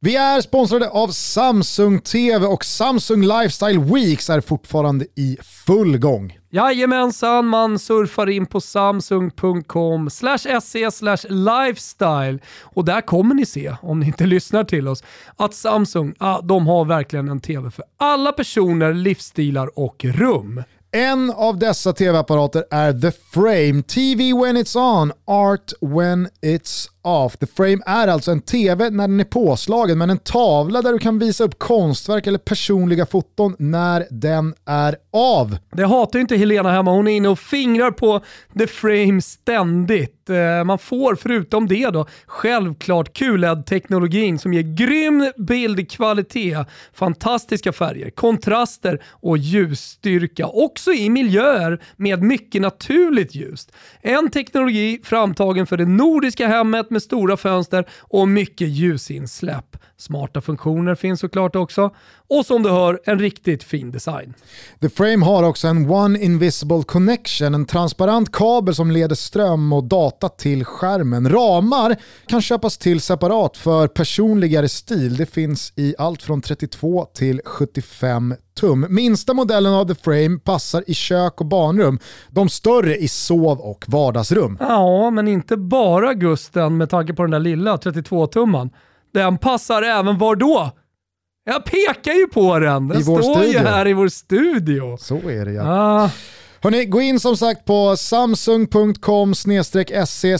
Vi är sponsrade av Samsung TV och Samsung Lifestyle Weeks är fortfarande i full gång. Jajamensan, man surfar in på samsung.com se lifestyle och där kommer ni se, om ni inte lyssnar till oss, att Samsung, ah, de har verkligen en TV för alla personer, livsstilar och rum. En av dessa tv-apparater är The Frame, TV when it's on, art when it's off. The Frame är alltså en tv när den är påslagen men en tavla där du kan visa upp konstverk eller personliga foton när den är av. Det hatar inte Helena hemma, hon är inne och fingrar på The Frame ständigt. Eh, man får förutom det då självklart QLED-teknologin som ger grym bildkvalitet, fantastiska färger, kontraster och ljusstyrka. Också i miljöer med mycket naturligt ljus. En teknologi framtagen för det nordiska hemmet med stora fönster och mycket ljusinsläpp. Smarta funktioner finns såklart också. Och som du hör, en riktigt fin design. The Frame har också en One Invisible Connection, en transparent kabel som leder ström och data till skärmen. Ramar kan köpas till separat för personligare stil. Det finns i allt från 32 till 75 tum. Minsta modellen av The Frame passar i kök och barnrum. De större i sov och vardagsrum. Ja, men inte bara Gusten med tanke på den där lilla 32-tumman. Den passar även var då? Jag pekar ju på den. Den står studio. ju här i vår studio. Så är det ja. Ah. Hörrni, gå in som sagt på samsung.com se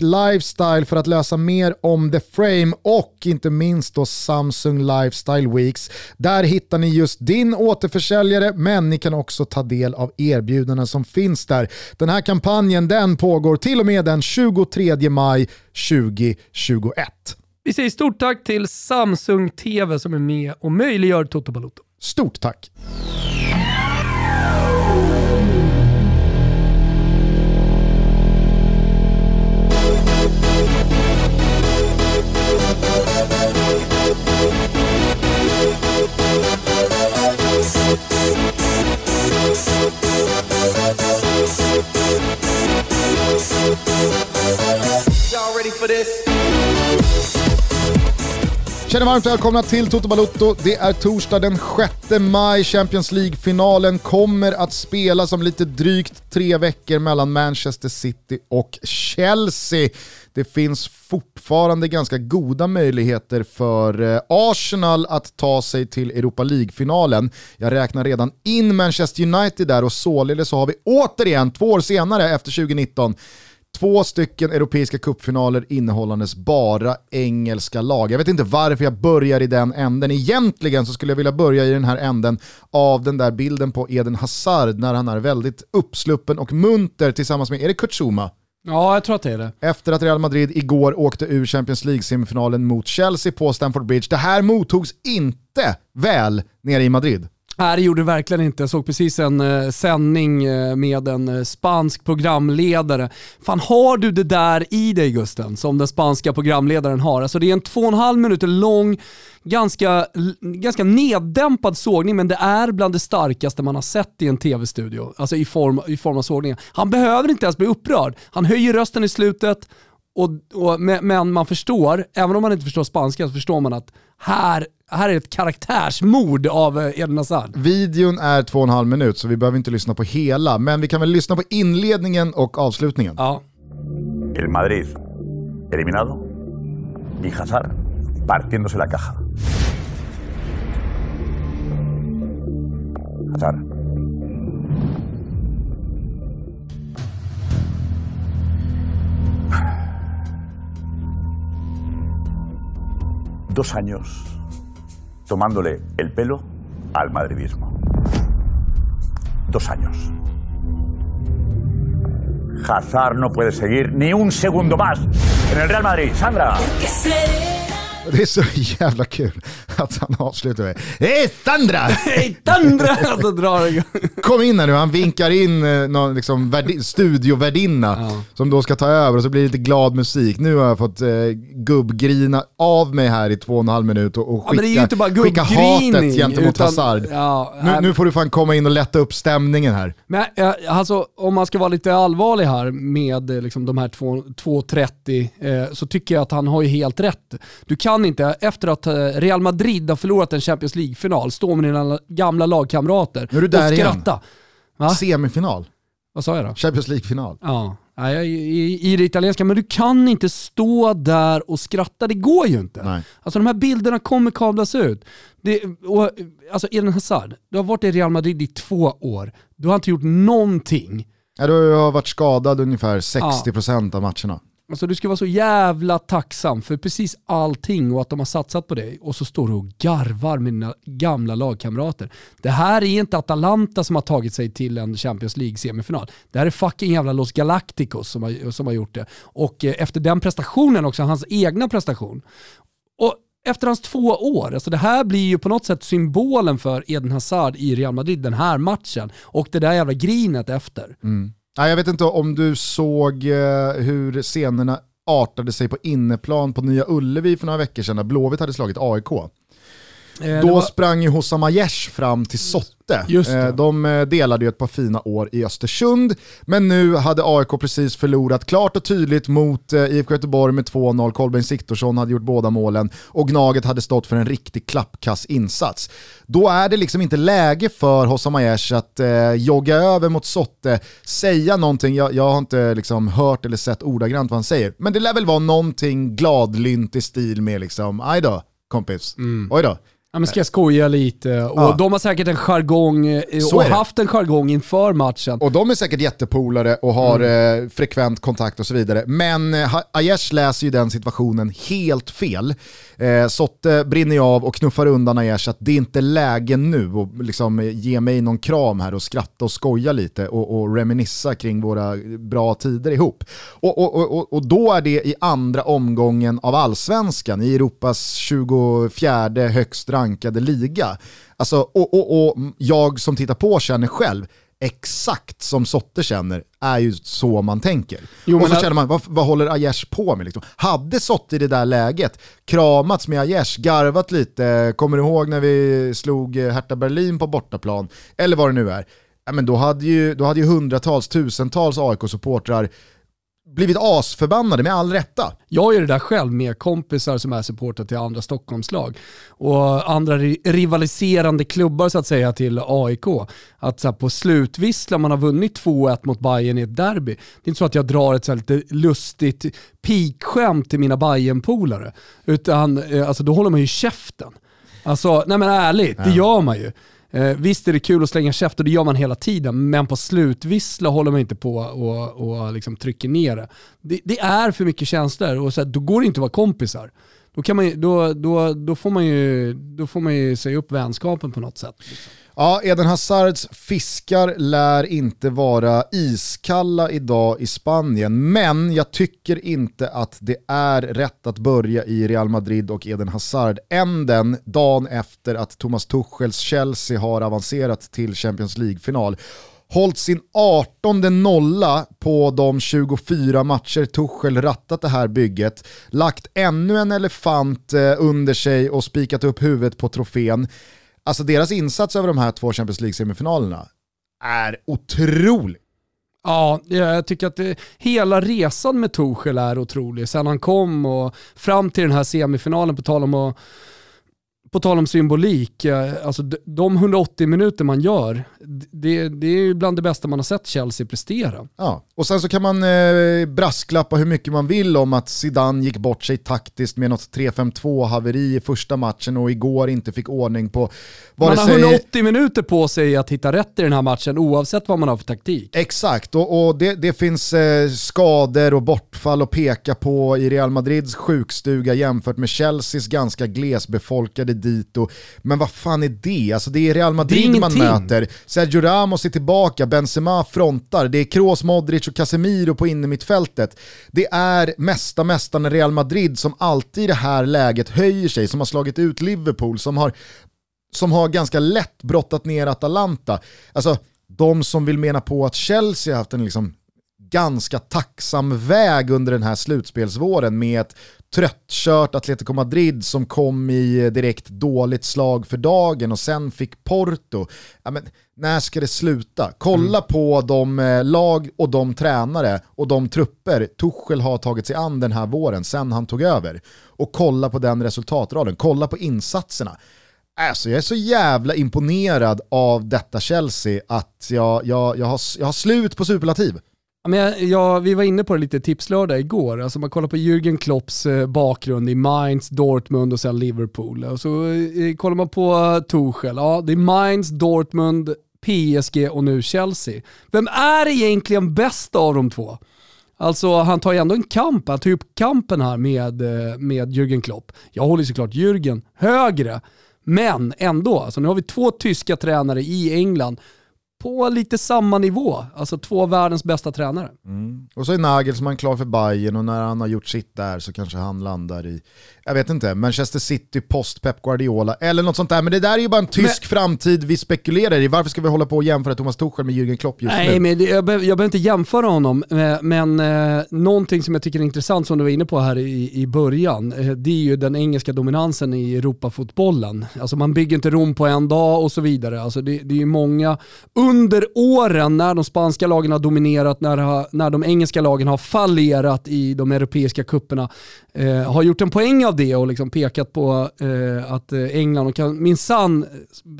lifestyle för att läsa mer om The Frame och inte minst då Samsung Lifestyle Weeks. Där hittar ni just din återförsäljare men ni kan också ta del av erbjudanden som finns där. Den här kampanjen den pågår till och med den 23 maj 2021. Vi säger stort tack till Samsung TV som är med och möjliggör Toto Balotto. Stort tack! For this? Känner varmt välkomna till Toto Balotto. Det är torsdag den 6 maj. Champions League-finalen kommer att spelas om lite drygt tre veckor mellan Manchester City och Chelsea. Det finns fortfarande ganska goda möjligheter för eh, Arsenal att ta sig till Europa League-finalen. Jag räknar redan in Manchester United där och således så har vi återigen, två år senare efter 2019, Två stycken europeiska cupfinaler innehållandes bara engelska lag. Jag vet inte varför jag börjar i den änden. Egentligen så skulle jag vilja börja i den här änden av den där bilden på Eden Hazard när han är väldigt uppsluppen och munter tillsammans med, är det Kurt Zouma? Ja, jag tror att det är det. Efter att Real Madrid igår åkte ur Champions League-semifinalen mot Chelsea på Stamford Bridge. Det här mottogs inte väl nere i Madrid. Nej, det gjorde det verkligen inte. Jag såg precis en eh, sändning eh, med en eh, spansk programledare. Fan, har du det där i dig Gusten, som den spanska programledaren har? Alltså det är en två och en halv minuter lång, ganska, ganska neddämpad sågning, men det är bland det starkaste man har sett i en tv-studio. Alltså i form, i form av sågningen. Han behöver inte ens bli upprörd. Han höjer rösten i slutet, och, och, men man förstår, även om man inte förstår spanska, så förstår man att här, här är ett karaktärsmord av eh, Eden Hazard. Videon är två och en halv minut så vi behöver inte lyssna på hela, men vi kan väl lyssna på inledningen och avslutningen. Ja. El Madrid eliminado y Hazard partiéndose la caja. Hazard. Dos años tomándole el pelo al madridismo. Dos años. Hazard no puede seguir ni un segundo más en el Real Madrid. Sandra. Det är så jävla kul att han avslutar med Hej Sandra! Hej Tandra! Så drar det. Kom in här nu, han vinkar in eh, någon liksom värdi- studiovärdinna som då ska ta över och så blir det lite glad musik. Nu har jag fått eh, gubbgrina av mig här i två och en halv minut och, och Ja, men det är ju skicka, bara skicka hatet gentemot utan- Hazard. ja, nu, nu får du fan komma in och lätta upp stämningen här. Men alltså, om man ska vara lite allvarlig här med eh, liksom, de här två- 2.30 eh, så tycker jag att han har ju helt rätt. Du kan kan inte, efter att eh, Real Madrid har förlorat en Champions League-final, stå med dina gamla lagkamrater Nu är du där och igen. skratta. Va? Semifinal, Vad sa jag då? Champions League-final. Ja, Nej, i, i det italienska, men du kan inte stå där och skratta, det går ju inte. Nej. Alltså de här bilderna kommer kablas ut. Det, och, alltså Eden Hazard, du har varit i Real Madrid i två år, du har inte gjort någonting. Ja, du har varit skadad ungefär 60% av matcherna. Alltså du ska vara så jävla tacksam för precis allting och att de har satsat på dig och så står du och garvar med dina gamla lagkamrater. Det här är inte Atalanta som har tagit sig till en Champions League-semifinal. Det här är fucking jävla Los Galacticos som har, som har gjort det. Och eh, efter den prestationen också, hans egna prestation. Och efter hans två år, alltså det här blir ju på något sätt symbolen för Eden Hazard i Real Madrid den här matchen. Och det där jävla grinet efter. Mm. Nej, jag vet inte om du såg eh, hur scenerna artade sig på inneplan på Nya Ullevi för några veckor sedan när Blåvitt hade slagit AIK. Eh, Då var- sprang ju Hossam Aiesh fram till Sotte. Eh, De eh, delade ju ett par fina år i Östersund, men nu hade AIK precis förlorat klart och tydligt mot IFK Göteborg med 2-0. Kolbeinn Siktorsson hade gjort båda målen och Gnaget hade stått för en riktig klappkass insats. Då är det liksom inte läge för Hossam Aiesh att eh, jogga över mot Sotte, säga någonting, jag, jag har inte liksom hört eller sett ordagrant vad han säger, men det lär väl vara någonting gladlynt i stil med liksom, aj då kompis, oj då. Ja men ska jag skoja lite? Och Ja. de har säkert en jargong eh, och haft en jargong inför matchen. Och de är säkert jättepolare och har eh, frekvent kontakt och så vidare. Men eh, Aiesh läser ju den situationen helt fel. Eh, Sotte brinner ju av och knuffar undan Aiesh att det är inte läge nu att liksom, eh, ge mig någon kram här och skratta och skoja lite och, och reminissa kring våra bra tider ihop. Och, och, och, och, och då är det i andra omgången av allsvenskan, i Europas 24 högst rankade liga. Alltså, och, och, och jag som tittar på känner själv, exakt som Sotte känner, är ju så man tänker. Jo, och så att- känner man, vad, vad håller Aiesh på med? Liksom? Hade Sotte i det där läget kramats med Aiesh, garvat lite, kommer du ihåg när vi slog eh, Hertha Berlin på bortaplan, eller vad det nu är, ja, men då, hade ju, då hade ju hundratals, tusentals AIK-supportrar blivit asförbannade med all rätta. Jag gör det där själv med kompisar som är supportrar till andra Stockholmslag och andra ri- rivaliserande klubbar så att säga till AIK. Att så här, på slutvissla man har vunnit 2-1 mot Bayern i ett derby. Det är inte så att jag drar ett så här lite lustigt pikskämt till mina Bayern-polare. Utan eh, alltså, då håller man ju käften. Alltså, nej men ärligt, det gör man ju. Eh, visst är det kul att slänga käft och det gör man hela tiden, men på slutvissla håller man inte på och, och liksom trycker ner det. det. Det är för mycket känslor och så här, då går det inte att vara kompisar. Då, kan man då, då, då, får man ju, då får man ju säga upp vänskapen på något sätt. Liksom. Ja, Eden Hazards fiskar lär inte vara iskalla idag i Spanien, men jag tycker inte att det är rätt att börja i Real Madrid och Eden Hazard än den dagen efter att Thomas Tuchels Chelsea har avancerat till Champions League-final. Hållit sin 18 nolla på de 24 matcher Tuchel rattat det här bygget, lagt ännu en elefant eh, under sig och spikat upp huvudet på trofén. Alltså deras insats över de här två Champions League-semifinalerna är otrolig. Ja, jag tycker att det, hela resan med Torshäll är otrolig. Sen han kom och fram till den här semifinalen, på tal om, att, på tal om symbolik, eh, alltså de- de 180 minuter man gör, det, det är ju bland det bästa man har sett Chelsea prestera. Ja. Och sen så kan man eh, brasklappa hur mycket man vill om att Zidane gick bort sig taktiskt med något 3-5-2 haveri i första matchen och igår inte fick ordning på Man har sig... 180 minuter på sig att hitta rätt i den här matchen oavsett vad man har för taktik. Exakt, och, och det, det finns eh, skador och bortfall att peka på i Real Madrids sjukstuga jämfört med Chelseas ganska glesbefolkade dito. Men vad fan är det? Alltså det är Real Madrid man ingenting. möter. Sergio Ramos är tillbaka, Benzema frontar, det är Kroos, Modric och Casemiro på innermittfältet. Det är mesta mästarna Real Madrid som alltid i det här läget höjer sig, som har slagit ut Liverpool, som har som har ganska lätt brottat ner Atalanta. Alltså, de som vill mena på att Chelsea har haft en liksom ganska tacksam väg under den här slutspelsvåren med ett tröttkört Atletico Madrid som kom i direkt dåligt slag för dagen och sen fick Porto. Ja, men, när ska det sluta? Kolla mm. på de eh, lag och de tränare och de trupper Tuchel har tagit sig an den här våren sen han tog över. Och kolla på den resultatraden, kolla på insatserna. Alltså jag är så jävla imponerad av detta Chelsea att jag, jag, jag, har, jag har slut på superlativ. Men jag, jag, vi var inne på det lite tipslördag igår. Alltså man kollar på Jürgen Klopps eh, bakgrund i Mainz, Dortmund och sen Liverpool. Och så eh, kollar man på eh, Tuchel. Ja, det är Mainz, Dortmund, PSG och nu Chelsea. Vem är egentligen bäst av de två? Alltså han tar ju ändå en kamp, han tar upp kampen här med, med Jürgen Klopp. Jag håller såklart Jürgen högre, men ändå. Alltså nu har vi två tyska tränare i England på lite samma nivå. Alltså två av världens bästa tränare. Mm. Och så är Nagelsmann klar för Bayern och när han har gjort sitt där så kanske han landar i, jag vet inte, Manchester City post Pep Guardiola eller något sånt där. Men det där är ju bara en tysk men, framtid vi spekulerar i. Varför ska vi hålla på och jämföra Thomas Tuchel med Jürgen Klopp just nej, nu? Nej, men det, jag, be jag behöver inte jämföra honom, eh, men eh, någonting som jag tycker är intressant som du var inne på här i, i början, eh, det är ju den engelska dominansen i Europafotbollen. Alltså man bygger inte Rom på en dag och så vidare. Alltså det, det är ju många under åren när de spanska lagen har dominerat, när, när de engelska lagen har fallerat i de europeiska kupperna eh, har gjort en poäng av det och liksom pekat på eh, att eh, England, England kan minsann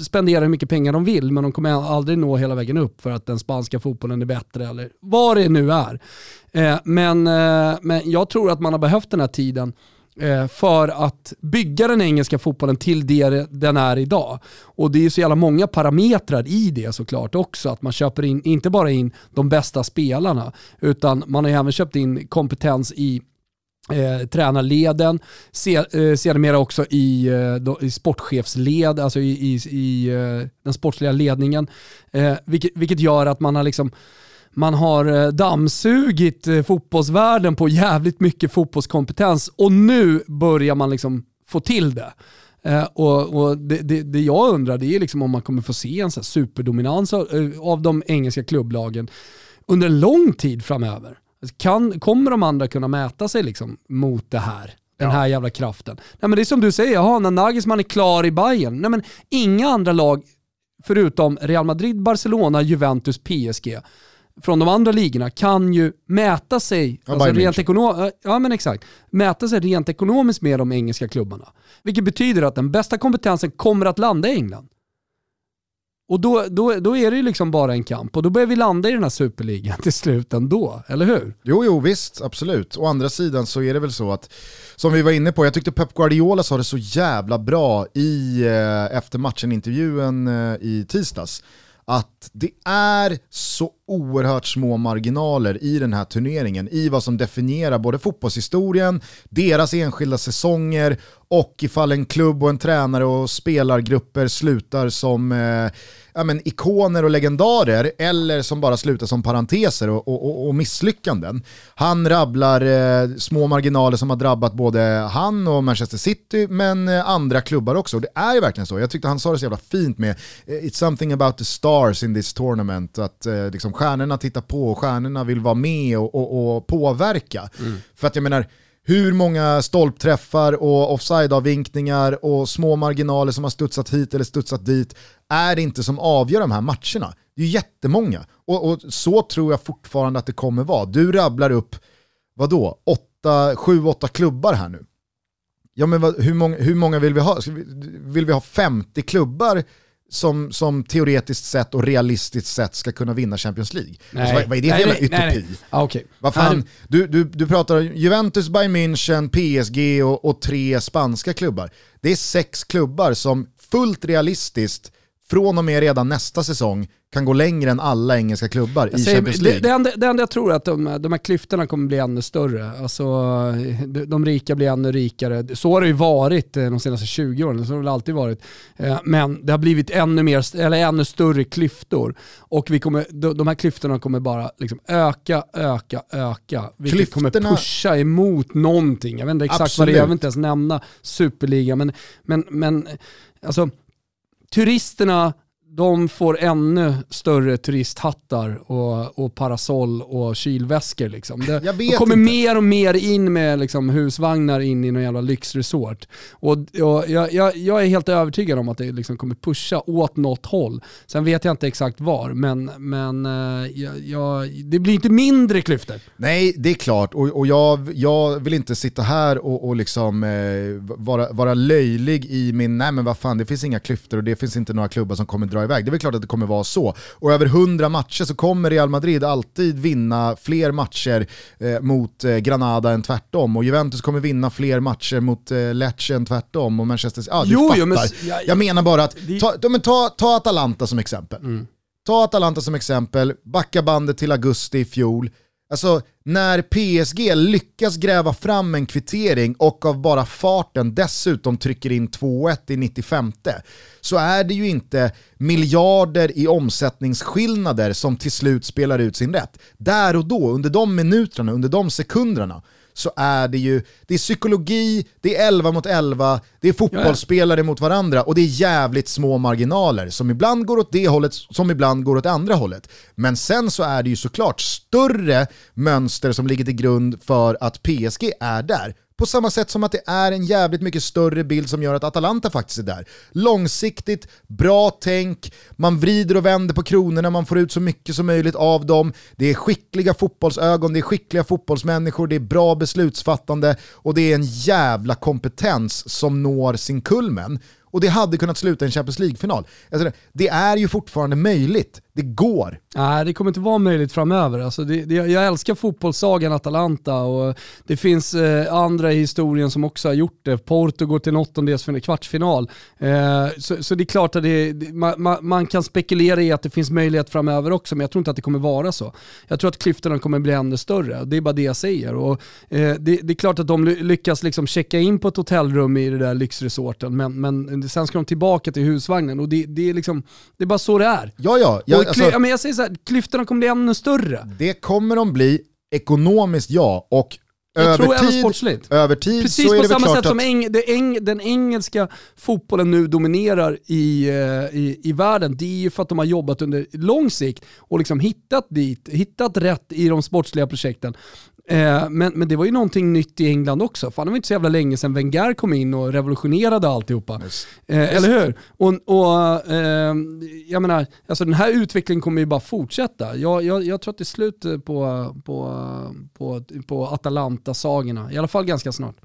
spendera hur mycket pengar de vill, men de kommer aldrig nå hela vägen upp för att den spanska fotbollen är bättre eller vad det nu är. Eh, men, eh, men jag tror att man har behövt den här tiden Eh, Eh, för att bygga den engelska fotbollen till det den är idag. Och det är så jävla många parametrar i det såklart också. Att man köper in, inte bara in de bästa spelarna, utan man har även köpt in kompetens i Eh, tränarleden, se, eh, sedermera också i, eh, då, i sportchefsled, alltså i, i, i eh, den sportsliga ledningen. Eh, vilket, vilket gör att man har liksom man har eh, dammsugit eh, fotbollsvärlden på jävligt mycket fotbollskompetens och nu börjar man liksom få till det. Eh, och, och det, det, det, jag undrar det är liksom om man kommer få se en så superdominans av, av de engelska klubblagen under en lång tid framöver. Kan, kommer de andra kunna mäta sig liksom mot det här? Den här jävla kraften. Nej, men det är som du säger, jaha, när Nagelsmann är klar i Bayern. Nej, men inga andra lag förutom Real Madrid, Barcelona, Juventus, PSG från de andra ligorna kan ju mäta sig, ja, alltså rent ekonom ja, men exakt, mäta sig rent ekonomiskt med de engelska klubbarna. Vilket betyder att den bästa kompetensen kommer att landa i England. Och då, då, då är det ju liksom bara en kamp och då börjar vi landa i den här superligan till slut ändå, eller hur? Jo, jo, visst, absolut. Å andra sidan så är det väl så att, som vi var inne på, jag tyckte Pep Guardiola sa det så jävla bra i eh, efter matchen-intervjun eh, i tisdags att det är så oerhört små marginaler i den här turneringen, i vad som definierar både fotbollshistorien, deras enskilda säsonger och ifall en klubb och en tränare och spelargrupper slutar som eh, ja, men, ikoner och legendarer eller som bara slutar som parenteser och, och, och misslyckanden. Han rabblar eh, små marginaler som har drabbat både han och Manchester City men eh, andra klubbar också. Och det är ju verkligen så. Jag tyckte han sa det så jävla fint med eh, “It's something about the stars in this tournament”. Att eh, liksom, stjärnorna tittar på och stjärnorna vill vara med och, och, och påverka. Mm. För att jag menar, hur många stolpträffar och offside-avvinkningar och små marginaler som har studsat hit eller studsat dit är det inte som avgör de här matcherna. Det är jättemånga. Och, och så tror jag fortfarande att det kommer vara. Du rabblar upp, vadå, åtta, sju, åtta klubbar här nu. Ja men vad, hur, många, hur många vill vi ha? Vill vi ha 50 klubbar som, som teoretiskt sett och realistiskt sett ska kunna vinna Champions League. Alltså, vad, vad, är det för jävla utopi? Nej, nej. Ah, okay. Vad fan, du, du, du pratar Juventus, Bayern München, PSG och, och tre spanska klubbar. Det är sex klubbar som fullt realistiskt från och med redan nästa säsong kan gå längre än alla engelska klubbar jag i säger, Champions League. Det, det, enda, det enda jag tror är att de, de här klyftorna kommer bli ännu större. Alltså, de, de rika blir ännu rikare. Så har det ju varit de senaste 20 åren, så har det alltid varit. Eh, men det har blivit ännu, mer, eller ännu större klyftor. Och vi kommer, de här klyftorna kommer bara liksom öka, öka, öka. Vilket klyftorna... kommer pusha emot någonting. Jag vet inte exakt Absolut. vad det är, jag vill inte ens nämna superliga. Men, men, men alltså, turisterna de får ännu större turisthattar och, och parasoll och kylväskor. Liksom. Det, de kommer inte. mer och mer in med liksom, husvagnar in i någon jävla lyxresort. Och, och jag, jag, jag är helt övertygad om att det liksom kommer pusha åt något håll. Sen vet jag inte exakt var, men, men eh, jag, det blir inte mindre klyftor. Nej, det är klart. Och, och jag, jag vill inte sitta här och, och liksom, eh, vara, vara löjlig i min, nej men vad fan, det finns inga klyftor och det finns inte några klubbar som kommer dra iväg. Det är väl klart att det kommer vara så. Och över 100 matcher så kommer Real Madrid alltid vinna fler matcher eh, mot eh, Granada än tvärtom. Och Juventus kommer vinna fler matcher mot eh, Lecce än tvärtom. Och Manchester ja du Jo, fattar. jo, men jag menar bara att, ta, ja, men ta, ta Atalanta som exempel. Mm. Ta Atalanta som exempel, backa bandet till augusti i fjol. Alltså när PSG lyckas gräva fram en kvittering och av bara farten dessutom trycker in 2-1 i 95 så är det ju inte miljarder i omsättningsskillnader som till slut spelar ut sin rätt. Där och då, under de minuterna, under de sekunderna, så är det ju det är psykologi, det är 11 mot 11, det är fotbollsspelare mot varandra och det är jävligt små marginaler som ibland går åt det hållet, som ibland går åt andra hållet. Men sen så är det ju såklart större mönster som ligger till grund för att PSG är där. På samma sätt som att det är en jävligt mycket större bild som gör att Atalanta faktiskt är där. Långsiktigt, bra tänk, man vrider och vänder på kronorna, man får ut så mycket som möjligt av dem. Det är skickliga fotbollsögon, det är skickliga fotbollsmänniskor, det är bra beslutsfattande och det är en jävla kompetens som når sin kulmen. Och det hade kunnat sluta i en Champions League-final. Alltså, det är ju fortfarande möjligt, det går. Nej, det kommer inte vara möjligt framöver. Alltså det, det, jag älskar fotbollssagan Atalanta och det finns eh, andra i historien som också har gjort det. Porto går till en åttondels kvartsfinal. Eh, så, så det är klart att det, man, man, man kan spekulera i att det finns möjlighet framöver också, men jag tror inte att det kommer vara så. Jag tror att klyftorna kommer bli ännu större. Det är bara det jag säger. Och, eh, det, det är klart att de ly- lyckas liksom checka in på ett hotellrum i det där lyxresorten, men, men sen ska de tillbaka till husvagnen och det, är, liksom, det är bara så det är. Ja, ja. Jag, alltså, ja, men jag säger så här, klyftorna kommer bli ännu större. det kommer de bli ekonomiskt, ja. Och Jag över tror tid, sportsligt. över tid Precis så är på det samma sätt som att... eng, det eng, den engelska fotbollen nu dominerar i, eh, i, i världen, det är ju för att de har jobbat under lång sikt och liksom hittat dit, hittat rätt i de sportsliga projekten. Eh, men, men det var ju någonting nytt i England också. Fan, det var inte så jävla länge sedan Wenger kom in och revolutionerade alltihopa. Eh, eller hur? Och, och eh, jag menar, alltså den här utvecklingen kommer ju bara fortsätta. Jag, jag, jag tror att det är slut på, på, på, på Atalanta-sagorna, i alla fall ganska snart.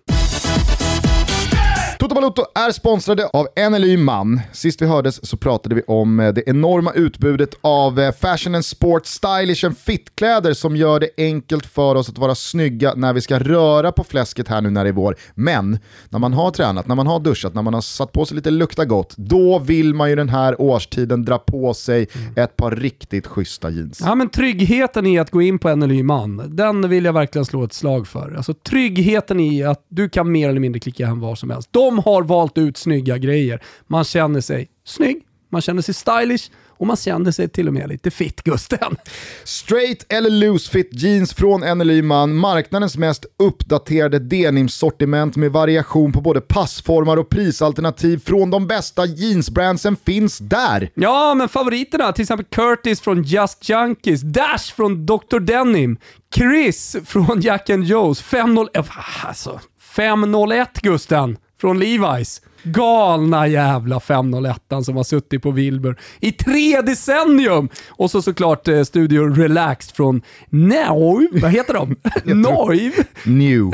Toto Balotto är sponsrade av NLY Man. Sist vi hördes så pratade vi om eh, det enorma utbudet av eh, fashion and sport, stylish and fit-kläder som gör det enkelt för oss att vara snygga när vi ska röra på fläsket här nu när det är vår. Men när man har tränat, när man har duschat, när man har satt på sig lite lukta gott, då vill man ju den här årstiden dra på sig ett par riktigt schyssta jeans. Ja men tryggheten i att gå in på NLY Man, den vill jag verkligen slå ett slag för. Alltså tryggheten i att du kan mer eller mindre klicka hem var som helst. De har valt ut snygga grejer. Man känner sig snygg, man känner sig stylish och man känner sig till och med lite fit Gusten. Straight eller loose fit jeans från NLY Man, marknadens mest uppdaterade denimsortiment med variation på både passformar och prisalternativ från de bästa jeansbrandsen finns där. Ja, men favoriterna, till exempel Curtis från Just Junkies, Dash från Dr. Denim, Chris från Jack and Joe's, 501, alltså 501 Gusten från Levi's. Galna jävla 501 som har suttit på Wilbur i tre decennium. Och så såklart eh, Studio Relaxed från Noiv, vad heter de? Noiv? New.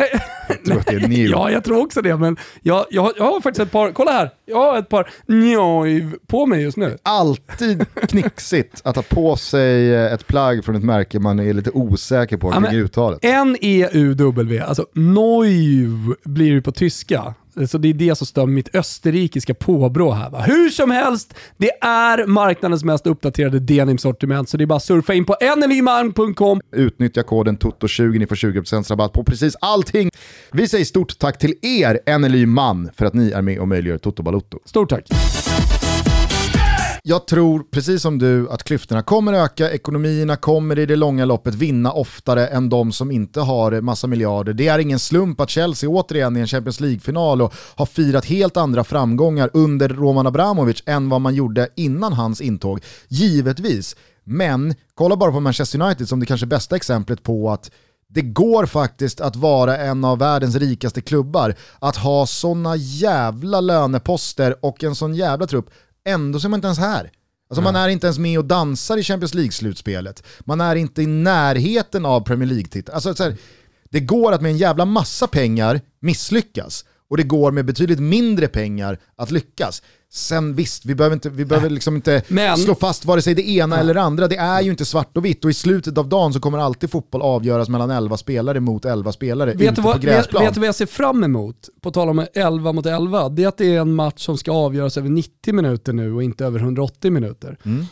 Jag tror att det är new. Ja, jag tror också det, men jag, jag, jag har faktiskt ett par, kolla här, jag har ett par Noiv på mig just nu. Alltid knixigt att ha på sig eh, ett plagg från ett märke man är lite osäker på kring uttalet. N-E-U-W, alltså Neuv blir det på tyska. Så det är det som stör mitt österrikiska påbrå här. Va? Hur som helst, det är marknadens mest uppdaterade denimsortiment, så det är bara att surfa in på nlyman.com. Utnyttja koden TOTO20, ni får 20% rabatt på precis allting. Vi säger stort tack till er NLY Man för att ni är med och möjliggör Toto Balotto. Stort tack! Jag tror, precis som du, att klyftorna kommer öka, ekonomierna kommer i det långa loppet vinna oftare än de som inte har massa miljarder. Det är ingen slump att Chelsea återigen i en Champions League-final och har firat helt andra framgångar under Roman Abramovic än vad man gjorde innan hans intåg. Givetvis, men kolla bara på Manchester United som det kanske bästa exemplet på att det går faktiskt att vara en av världens rikaste klubbar, att ha sådana jävla löneposter och en sån jävla trupp, ändå så är man inte ens här. Alltså man är inte ens med och dansar i Champions League-slutspelet. Man är inte i närheten av Premier League-titeln. Alltså, här, det går att med en jävla massa pengar misslyckas och det går med betydligt mindre pengar att lyckas. Sen visst, vi behöver inte, vi behöver liksom inte Men- slå fast vare sig det ena eller det andra. Det är ju inte svart och vitt och i slutet av dagen så kommer alltid fotboll avgöras mellan 11 spelare mot 11 spelare Vet ute på vad, vet, gräsplan. vet du vad jag ser fram emot? På tal om 11 mot 11. Det är att det är en match som ska avgöras över 90 minuter nu och inte över 180 minuter. Mm.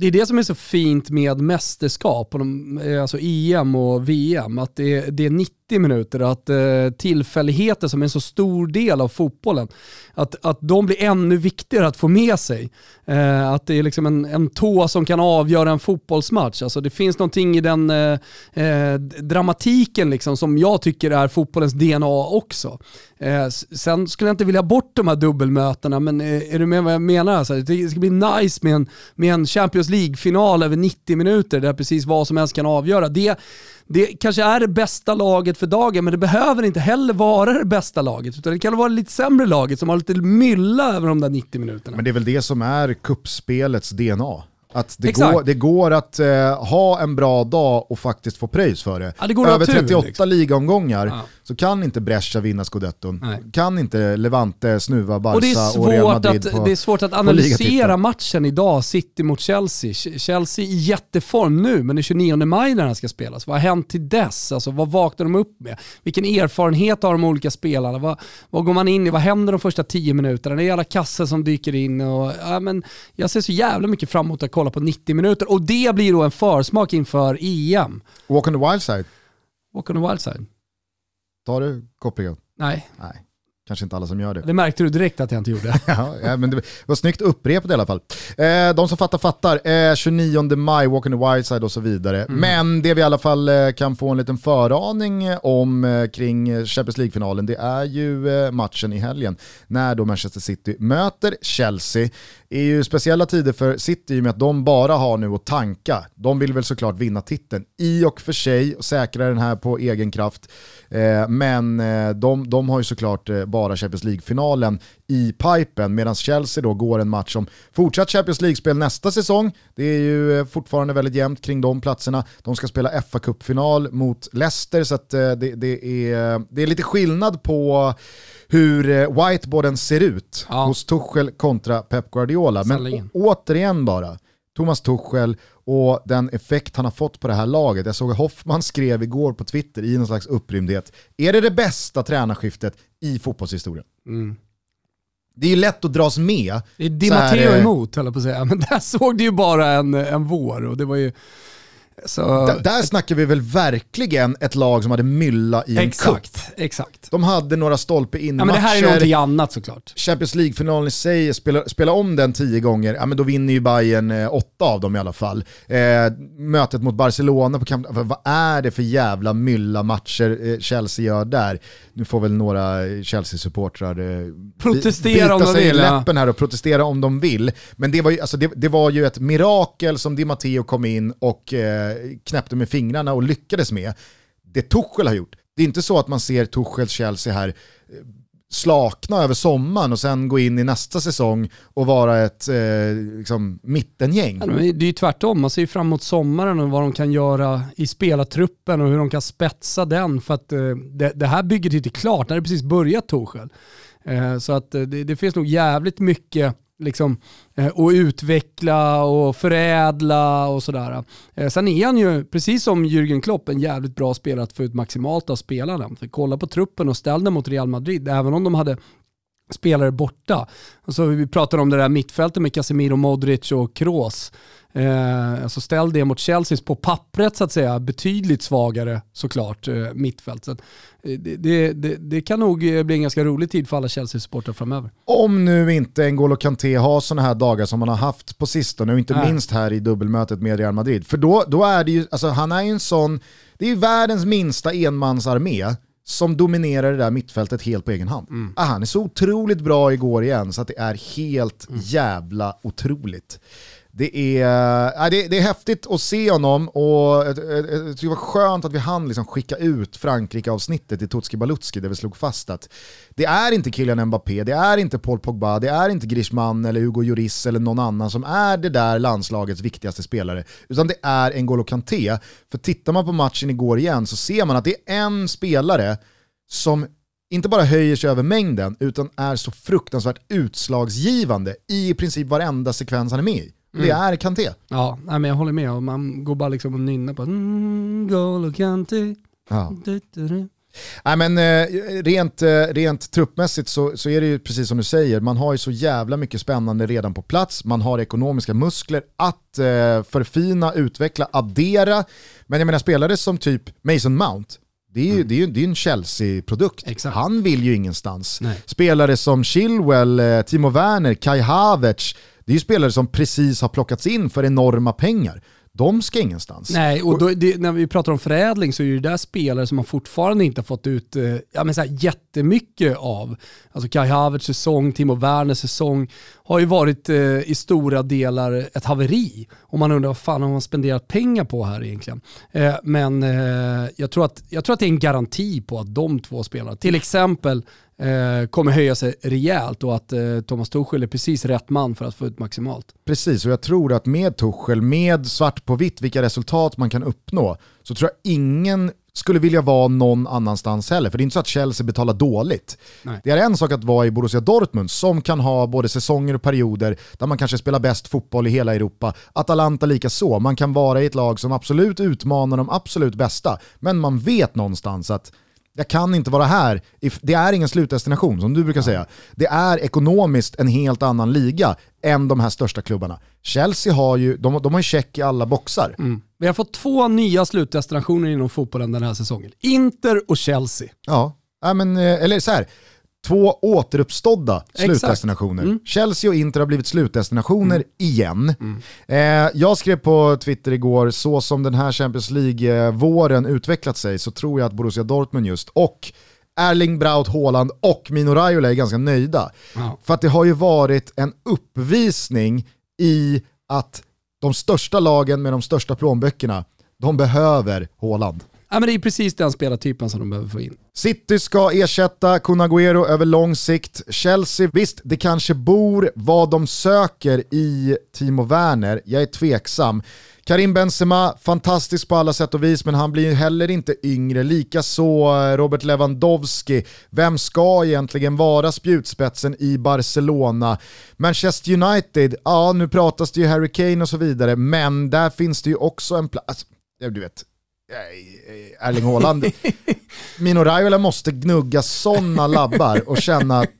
Det är det som är så fint med mästerskap, och de, eh, alltså EM och VM, att det är, det är 90 minuter, att eh, tillfälligheter som är en så stor del av fotbollen, att, att de blir ännu viktigare att få med sig. Eh, att det är liksom en, en tå som kan avgöra en fotbollsmatch. Alltså det finns någonting i den eh, eh dramatiken liksom, som jag tycker är fotbollens DNA också. Eh, sen skulle jag inte vilja bort de här dubbelmötena, men eh, är du med vad jag menar? Alltså, det ska bli nice med en, med en Champions League-final över 90 minuter där precis vad som helst kan avgöra. Det, det kanske är det bästa laget för dagen, men det behöver inte heller vara det bästa laget, utan det kan vara det lite sämre laget som har lite mylla över de där 90 minuterna. Men det är väl det som är kuppspelets DNA. Att det, går, det går att eh, ha en bra dag och faktiskt få pröjs för det. Ja, det Över tur, 38 liksom. ligaomgångar Ja. Så kan inte Brescia vinna scudetton. Nej. Kan inte Levante snuva Barca Och det är, och Real svårt Madrid att, på, det är svårt att analysera matchen idag, City mot Chelsea. Ch- Chelsea i jätteform nu, men den 29 maj när den ska spelas. Vad har hänt till dess? Alltså, vad vaknar de upp med? Vilken erfarenhet har de olika spelarna? Vad, vad går man in i? Vad händer de första 10 minuterna? Det är alla kassor som dyker in. Och, ja, men jag ser så jävla mycket fram emot att kolla på 90 minuter och det blir då en försmak inför EM. Walk on the wild side, Walk on the wild side. Tar du kopplingen? Nej, Nej, kanske inte alla som gör det. det märkte du direkt att jag inte gjorde. Ja, ja, men det var snyggt upprepat i alla fall. Eh, de som fattar fattar. Eh, 29 maj, Walk on the Wild Side och så vidare. Mm. Men det vi i alla fall eh, kan få en liten föraning eh, om eh, kring eh, Champions League-finalen, det är ju matchen i helgen när då Manchester City möter Chelsea. Det är ju speciella tider för City i och med att de bara har nu att tanka. De vill väl såklart vinna titeln i och för sig och säkra den här på egen kraft. Eh, men eh, de, de har ju såklart eh, bara Champions League-finalen i pipen medan Chelsea då går en match som fortsatt Champions League-spel nästa säsong. Det är ju fortfarande väldigt jämnt kring de platserna. De ska spela fa Cup-final mot Leicester så att, det, det, är, det är lite skillnad på hur eh, whiteboarden ser ut Ja. hos Tuchel kontra Pep Guardiola. Men Sannerligen. å- återigen bara, Thomas Tuchel och den effekt han har fått på det här laget. Jag såg att Hoffman skrev igår på Twitter i någon slags upprymdhet. Är det det bästa tränarskiftet i fotbollshistorien? Mm. Det är ju lätt att dras med. Det är Di Matteo eh, emot höll jag på att säga, men där såg du ju bara en, en vår och det var ju... Så, D- där snackar vi väl verkligen ett lag som hade mylla i en cup. exakt, exakt. De hade några stolpe in Ja, men det här är någonting annat såklart. Champions League-finalen i sig, spela, spela om den tio gånger, ja men då vinner ju Bayern eh, åtta av dem i alla fall. Eh, mötet mot Barcelona på Camp vad- är det för jävla mylla matcher eh, Chelsea gör där? Nu får väl några eh, Chelsea-supportrar eh, Protestera bita om de sig i vill, ja. läppen här och protestera om de vill. Men det var ju, alltså det, det var ju ett mirakel som Di Matteo kom in och eh, Eh, knäppte med fingrarna och lyckades med. Det Tuchel har gjort, det är inte så att man ser Tuchels Chelsea här eh, slakna över sommaren och sen gå in i nästa säsong och vara ett eh, liksom, mittengäng. Det är ju tvärtom, man ser ju fram emot sommaren och vad de kan göra i spelartruppen och hur de kan spetsa den. För att eh, det, det här bygget är inte klart, det har precis börjat Torshäll. Eh, så att eh, det, det finns nog jävligt mycket liksom, eh, och utveckla och förädla och sådär. Eh, sen är han ju, precis som Jürgen Klopp, en jävligt bra spelare att få ut maximalt av spelarna. För kolla på truppen och ställ den mot Real Madrid, även om de hade spelare borta. Alltså, vi pratar om det där mittfältet med Casemiro, Modric och Kroos. Eh, alltså ställ det mot Chelseas på pappret så att säga, betydligt svagare såklart eh, mittfält. Så, eh, det, det, det, det, kan nog bli en ganska rolig tid för alla Chelsea-supportrar framöver. Om nu inte N'Golo Kanté har sådana här dagar som han har haft på sistone och inte Nej. minst här i dubbelmötet med Real Madrid. För då, då är det ju, alltså han är ju en sån, det är ju världens minsta enmansarmé som dominerar det där mittfältet helt på egen hand. Mm. Ah, han är så otroligt bra igår igen så att det är helt mm. jävla otroligt. Det är, äh, det, det, är häftigt att se honom och jag tycker det var skönt att vi hann liksom skicka ut Frankrike-avsnittet i Tutski Balutski där vi slog fast att det är inte Kylian Mbappé, det är inte Paul Pogba, det är inte Griezmann eller Hugo Lloris eller någon annan som är det där landslagets viktigaste spelare, utan det är N'Golo Kanté. För tittar man på matchen igår igen så ser man att det är en spelare som inte bara höjer sig över mängden, utan är så fruktansvärt utslagsgivande i princip varenda sekvens han är med i. Mm. Det är Kanté. Ja, nej, men jag håller med. Man går bara liksom och nynnar på mm, Golo Kanté. Ja. Nej, men, eh, rent, eh, rent truppmässigt så, så är det ju precis som du säger, man har ju så jävla mycket spännande redan på plats, man har ekonomiska muskler att eh, förfina, utveckla, addera. Men jag menar spelare som typ Mason Mount, det är ju, mm. det är ju, det är en Chelsea-produkt. Han vill ju ingenstans. Nej. Spelare som Chilwell, eh, Timo Werner, Kai Havertz, det är ju spelare som precis har plockats in för enorma pengar. De ska ingenstans. Nej, och då, det, när vi pratar om förädling så är det där spelare som man fortfarande inte har fått ut eh, ja, men så här, jättemycket av. Alltså Kai Havertz säsong, Timo Werners säsong har ju varit eh, i stora delar ett haveri. Och man undrar vad fan har man spenderat pengar på här egentligen? Eh, men eh, jag, tror att, jag tror att det är en garanti på att de två spelarna, till exempel kommer höja sig rejält och att eh, Thomas Tuchel är precis rätt man för att få ut maximalt. Precis, och jag tror att med Tuchel, med svart på vitt vilka resultat man kan uppnå, så tror jag ingen skulle vilja vara någon annanstans heller. För det är inte så att Chelsea betalar dåligt. Nej. Det är en sak att vara i Borussia Dortmund som kan ha både säsonger och perioder där man kanske spelar bäst fotboll i hela Europa. Atalanta lika så. Man kan vara i ett lag som absolut utmanar de absolut bästa, men man vet någonstans att jag kan inte vara här. Det är ingen slutdestination som du brukar säga. Det är ekonomiskt en helt annan liga än de här största klubbarna. Chelsea har ju, de, de har check i alla boxar. Mm. Vi har fått två nya slutdestinationer inom fotbollen den här säsongen. Inter och Chelsea. Ja, men, eh, eller så här två återuppstådda slutdestinationer. Mm. Chelsea och Inter har blivit slutdestinationer mm. igen. Mm. Eh, jag skrev på Twitter igår, så som den här Champions League-våren utvecklat sig så tror jag att Borussia Dortmund just och Erling Braut Haaland och Mino Raiola är ganska nöjda. Ja. För att det har ju varit en uppvisning i att de största lagen med de största plånböckerna, de behöver Haaland. Ja, men det är precis den spelartypen som de behöver få in. City ska ersätta Kun Agüero över lång sikt. Chelsea, visst det kanske bor vad de söker i Timo Werner, jag är tveksam. Karim Benzema, fantastisk på alla sätt och vis, men han blir heller inte yngre. Likaså eh, Robert Lewandowski. Vem ska egentligen vara spjutspetsen i Barcelona? Manchester United, ja nu pratas det ju Harry Kane och så vidare, men där finns det ju också en plats. Du vet, Erling Haaland. Mino Raiola måste gnugga sådana labbar och känna att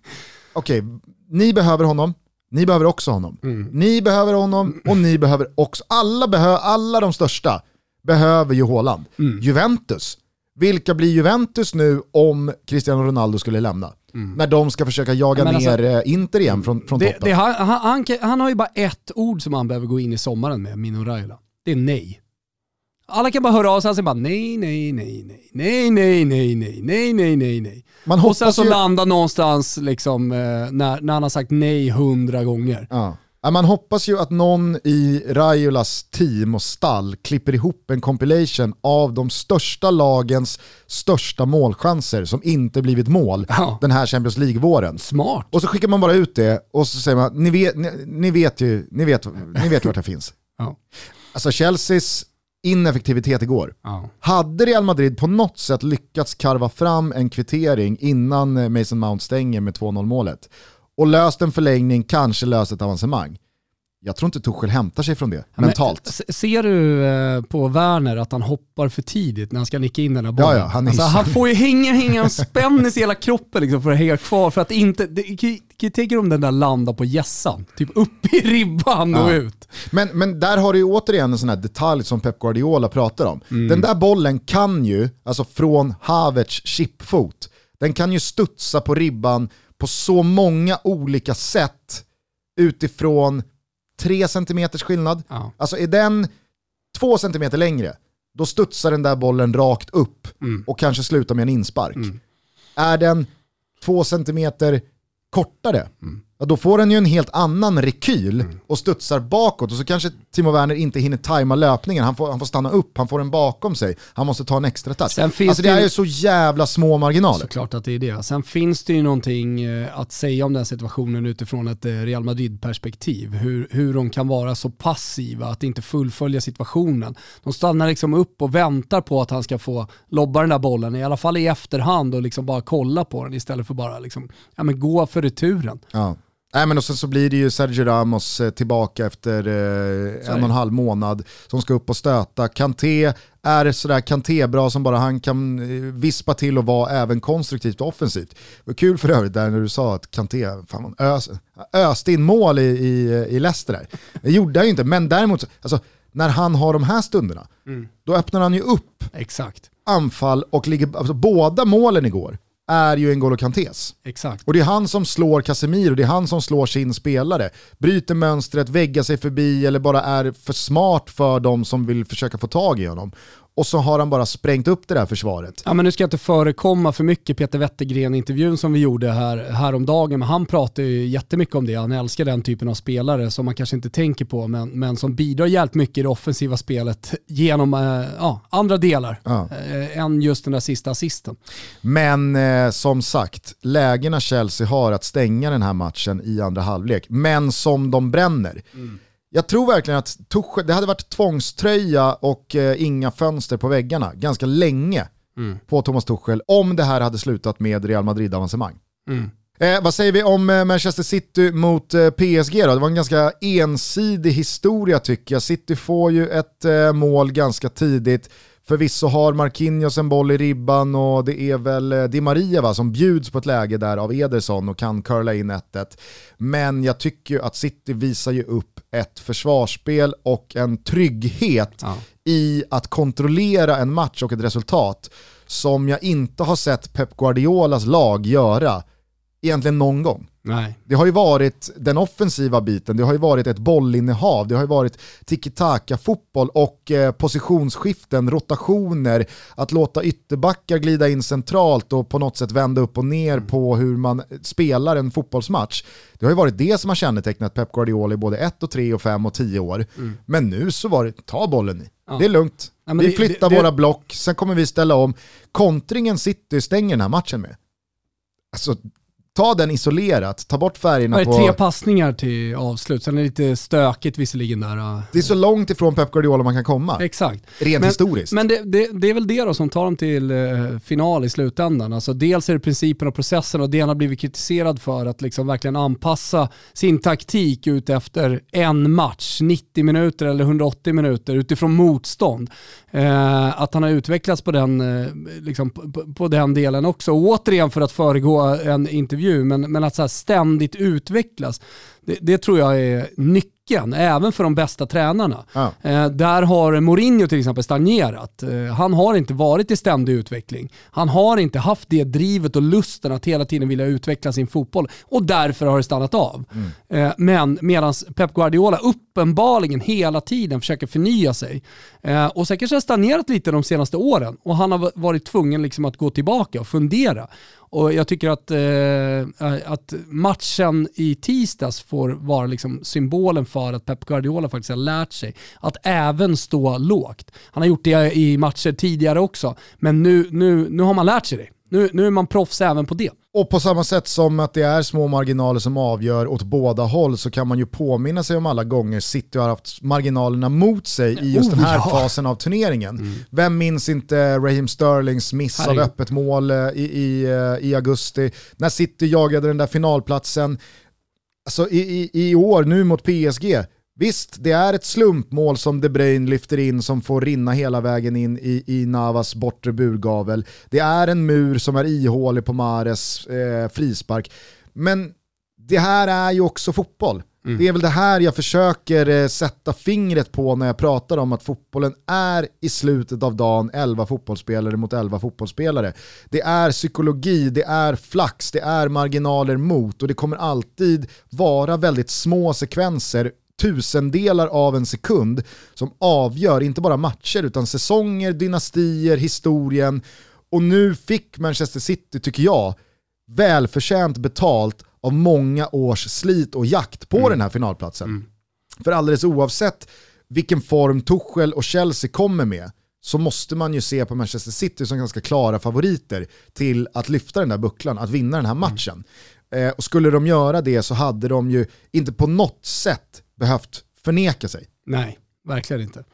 okej, okay, ni behöver honom, ni behöver också honom. Mm. Ni behöver honom och ni behöver också, alla, behö, alla de största behöver ju Haaland. Mm. Juventus, vilka blir Juventus nu om Cristiano Ronaldo skulle lämna? Mm. När de ska försöka jaga ner alltså, eh, Inter igen från, från det, toppen. Det, han, han, han, har ju bara ett ord som han behöver gå in i sommaren med, Mino Raiola. Det är nej. Alla kan bara höra av sig och bara nej, nej, nej, nej, nej, nej, nej, nej, nej, nej, nej, nej. Man och sen så ju... landa någonstans liksom, när, när han har sagt nej hundra gånger. Ja. Man hoppas ju att någon i Raiolas team och stall klipper ihop en compilation av de största lagens största målchanser som inte blivit mål ja. den här Champions League-våren. Smart. Och så skickar man bara ut det och så säger man, ni vet, ni, ni vet ju, ni vet, ni vet vart det finns. Ja. Alltså Chelseas ineffektivitet igår. Ja. Hade Real Madrid på något sätt lyckats karva fram en kvittering innan eh, Mason Mount stänger med 2-0 målet och löst en förlängning, kanske löst ett avancemang, Jag tror inte Tuchel hämtar sig från det Men, mentalt. se- ser du eh, på Werner att han hoppar för tidigt när han ska nicka in den här bollen? Ja, ja, han alltså, så- han får ju hänga, hänga en spännis i hela kroppen liksom, för att hänga kvar. För att inte, tänka om den där landar på gässan, typ upp i ribban och Ja. ut. Men, men där har du ju återigen en sån här detalj som Pep Guardiola pratar om. Den där bollen kan ju, alltså från Havertz chipfot, den kan ju studsa på ribban på så många olika sätt utifrån 3 cm skillnad. Ja. Alltså är den 2 cm längre, då studsar den där bollen rakt upp Mm. och kanske slutar med en inspark. Mm. Är den 2 cm kortare, Mm. Ja, då får den ju en helt annan rekyl och studsar bakåt och så kanske Timo Werner inte hinner tajma löpningen, han får, han får stanna upp, han får den bakom sig, han måste ta en extra touch. Alltså det är ju så jävla små marginaler. Såklart att det är det. Sen finns det ju någonting eh, att säga om den situationen utifrån ett eh, Real Madrid-perspektiv. Hur, hur de kan vara så passiva, att inte fullfölja situationen. De stannar liksom upp och väntar på att han ska få lobba den där bollen, i alla fall i efterhand och liksom bara kolla på den istället för bara liksom, ja, men gå för returen. Ja. Nej, men och sen så blir det ju Sergio Ramos eh, tillbaka efter eh, en och en halv månad som ska upp och stöta. Kanté är sådär Kanté-bra som bara han kan eh, vispa till och vara även konstruktivt och offensivt. Det var kul för övrigt där när du sa att Kanté fan, ös, öste in mål i, i, i Leicester där. Det gjorde han ju inte, men däremot, alltså, när han har de här stunderna, då öppnar han ju upp Exakt, anfall och ligger, alltså, båda målen igår är ju N'Golo Kantés. exakt. Och det är han som slår Casemiro, det är han som slår sin spelare. Bryter mönstret, väggar sig förbi eller bara är för smart för de som vill försöka få tag i honom. Och så har han bara sprängt upp det där försvaret. Ja, men nu ska jag inte förekomma för mycket Peter Wettergren-intervjun som vi gjorde här, häromdagen, men han pratar ju jättemycket om det. Han älskar den typen av spelare som man kanske inte tänker på, men, men som bidrar jävligt mycket i det offensiva spelet genom eh, ja, andra delar Ja. eh, än just den där sista assisten. Men eh, som sagt, lägena Chelsea har att stänga den här matchen i andra halvlek, men som de bränner. Jag tror verkligen att Tuchel, det hade varit tvångströja och eh, inga fönster på väggarna ganska länge på Thomas Tuchel om det här hade slutat med Real Madrid-avancemang. Eh, vad säger vi om eh, Manchester City mot eh, PSG då? Det var en ganska ensidig historia tycker jag. City får ju ett eh, mål ganska tidigt. Förvisso har Marquinhos en boll i ribban och det är väl eh, Di Maria va, som bjuds på ett läge där av Ederson och kan curla in 1-1. Men jag tycker ju att City visar ju upp ett försvarsspel och en trygghet Ja. i att kontrollera en match och ett resultat som jag inte har sett Pep Guardiolas lag göra egentligen någon gång. Nej. Det har ju varit den offensiva biten, det har ju varit ett bollinnehav, det har ju varit tiki-taka-fotboll och eh, positionsskiften, rotationer, att låta ytterbackar glida in centralt och på något sätt vända upp och ner på hur man spelar en fotbollsmatch. Det har ju varit det som har kännetecknat Pep Guardiola i både 1 och 3 och 5 och 10 år. Men nu så var det, ta bollen ni. Ja. Det är lugnt. Ja, vi flyttar det- det- våra block, sen kommer vi ställa om. Kontringen City stänger den här matchen med. Alltså, ta den isolerat, ta bort färgerna Var det på... tre passningar till avslut, sen är det lite stökigt visserligen där. ja. Det är så långt ifrån Pep Guardiola man kan komma, Exakt. rent Men- historiskt. Men det, det, det är väl det då som tar dem till eh, final i slutändan. Alltså dels är det principen och processen och det han har blivit kritiserad för att liksom verkligen anpassa sin taktik ut efter en match, 90 minuter eller 180 minuter utifrån motstånd. Eh, att han har utvecklats på den, eh, liksom, på, på- på den delen också. Och återigen för att föregå en intervju, intervju, men, men att så här ständigt utvecklas. Det, det tror jag är nyckeln, även för de bästa tränarna. Ja. Eh, där har Mourinho till exempel stagnerat. Eh, han har inte varit i ständig utveckling. Han har inte haft det drivet och lusten att hela tiden vilja utveckla sin fotboll och därför har det stannat av. Eh, men medan Pep Guardiola uppenbarligen hela tiden försöker förnya sig eh, och sen kanske har stagnerat lite de senaste åren och han har varit tvungen liksom att gå tillbaka och fundera. Och jag tycker att, eh, att matchen i tisdags får vara liksom symbolen för att Pep Guardiola faktiskt har lärt sig att även stå lågt. Han har gjort det i matcher tidigare också, men nu, nu, nu har man lärt sig det. Nu, nu är man proffs även på det. Och på samma sätt som att det är små marginaler som avgör åt båda håll så kan man ju påminna sig om alla gånger City har haft marginalerna mot sig i just Oh, den här ja. fasen av turneringen. Vem minns inte Raheem Sterlings miss av öppet mål eh, i, i, eh, i augusti, när City jagade den där finalplatsen. Alltså i, i, i år, nu mot PSG, Visst, det är ett slumpmål som De Bruyne lyfter in som får rinna hela vägen in i, i Navas bortre burgavel. Det är en mur som är ihålig på Mares eh, frispark. Men det här är ju också fotboll. Mm. Det är väl det här jag försöker eh, sätta fingret på när jag pratar om att fotbollen är i slutet av dagen 11 fotbollsspelare mot 11 fotbollsspelare. Det är psykologi, det är flax, det är marginaler mot och det kommer alltid vara väldigt små sekvenser tusendelar av en sekund som avgör inte bara matcher utan säsonger, dynastier, historien. Och nu fick Manchester City, tycker jag, välförtjänt betalt av många års slit och jakt på mm. den här finalplatsen. Mm. För alldeles oavsett vilken form Tuchel och Chelsea kommer med så måste man ju se på Manchester City som ganska klara favoriter till att lyfta den där bucklan, att vinna den här mm. matchen. Mm. Eh, och skulle de göra det så hade de ju inte på något sätt behövt förneka sig. Nej, verkligen inte.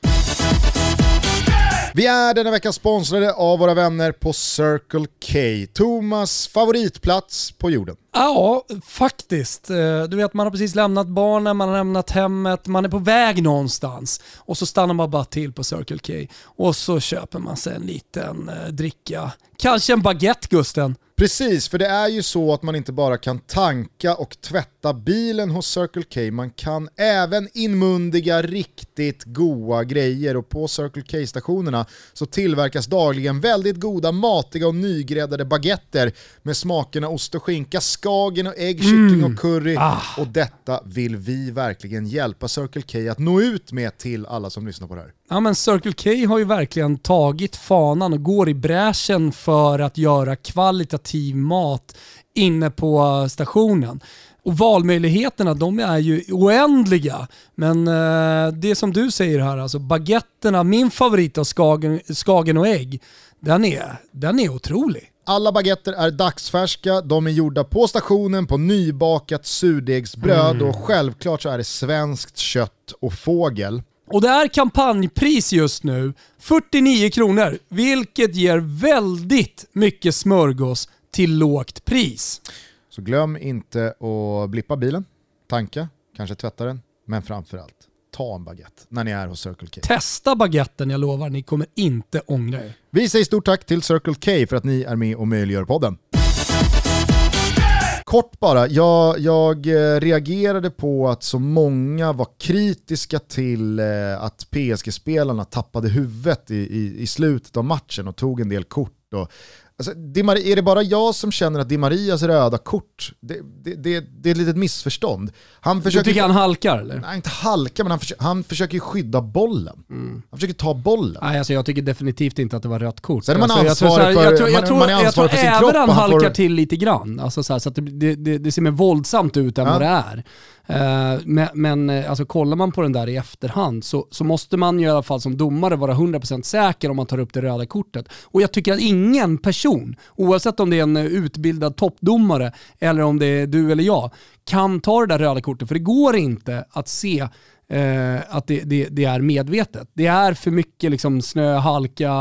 Vi är denna vecka sponsrade av våra vänner på Circle K. Thomas favoritplats på jorden. Ja, faktiskt. Eh, du vet, man har precis lämnat barnen, man har lämnat hemmet, man är på väg någonstans och så stannar man bara till på Circle K och så köper man sig en liten eh, dricka. Kanske en baguette Gusten. Precis, för det är ju så att man inte bara kan tanka och tvätta bilen hos Circle K, man kan även inmundiga riktigt goda grejer och på Circle K-stationerna så tillverkas dagligen väldigt goda, matiga och nygräddade baguetter med smakerna ost och skinka, skagen och ägg, kyckling mm. och curry. Ah. Och detta vill vi verkligen hjälpa Circle K att nå ut med till alla som lyssnar på det här. Ja men Circle K har ju verkligen tagit fanan och går i bräschen för att göra kvalitativ mat inne på stationen. Och valmöjligheterna de är ju oändliga. Men eh, det som du säger här, alltså baguetterna, min favorit av skagen, skagen och ägg, den är, den är otrolig. Alla baguetter är dagsfärska, de är gjorda på stationen på nybakat surdegsbröd mm. och självklart så är det svenskt kött och fågel. Och det är kampanjpris just nu, 49 kronor, vilket ger väldigt mycket smörgås till lågt pris. Så glöm inte att blippa bilen, tanka, kanske tvätta den, men framförallt ta en baguette när ni är hos Circle K. Testa baguetten, jag lovar, ni kommer inte ångra er. Vi säger stort tack till Circle K för att ni är med och möjliggör podden. Kort bara, jag, jag eh, reagerade på att så många var kritiska till eh, att PSG-spelarna tappade huvudet i, i, i slutet av matchen och tog en del kort. Och Alltså, är det bara jag som känner att Di Marias röda kort, det, det, det, det är ett litet missförstånd. Han försöker, du tycker han halkar eller? Nej, inte halkar, men han, försöker, han försöker skydda bollen. Mm. Han försöker ta bollen. Nej, alltså jag tycker definitivt inte att det var rött kort. Sen är man alltså, ansvarig för, jag tror, jag tror, man, är ansvarig för sin kropp. Även han halkar får... till lite grann. Alltså så, här, så det, det, det, ser mer våldsamt ut än ja. vad det är. Uh, men, men uh, alltså, kollar man på den där i efterhand så, så måste man i alla fall som domare vara 100% säker om man tar upp det röda kortet. Och jag tycker att ingen person, oavsett om det är en utbildad toppdomare eller om det är du eller jag, kan ta det där röda kortet. För det går inte att se Eh, att det, det, det, är medvetet. Det är för mycket liksom snö, halka,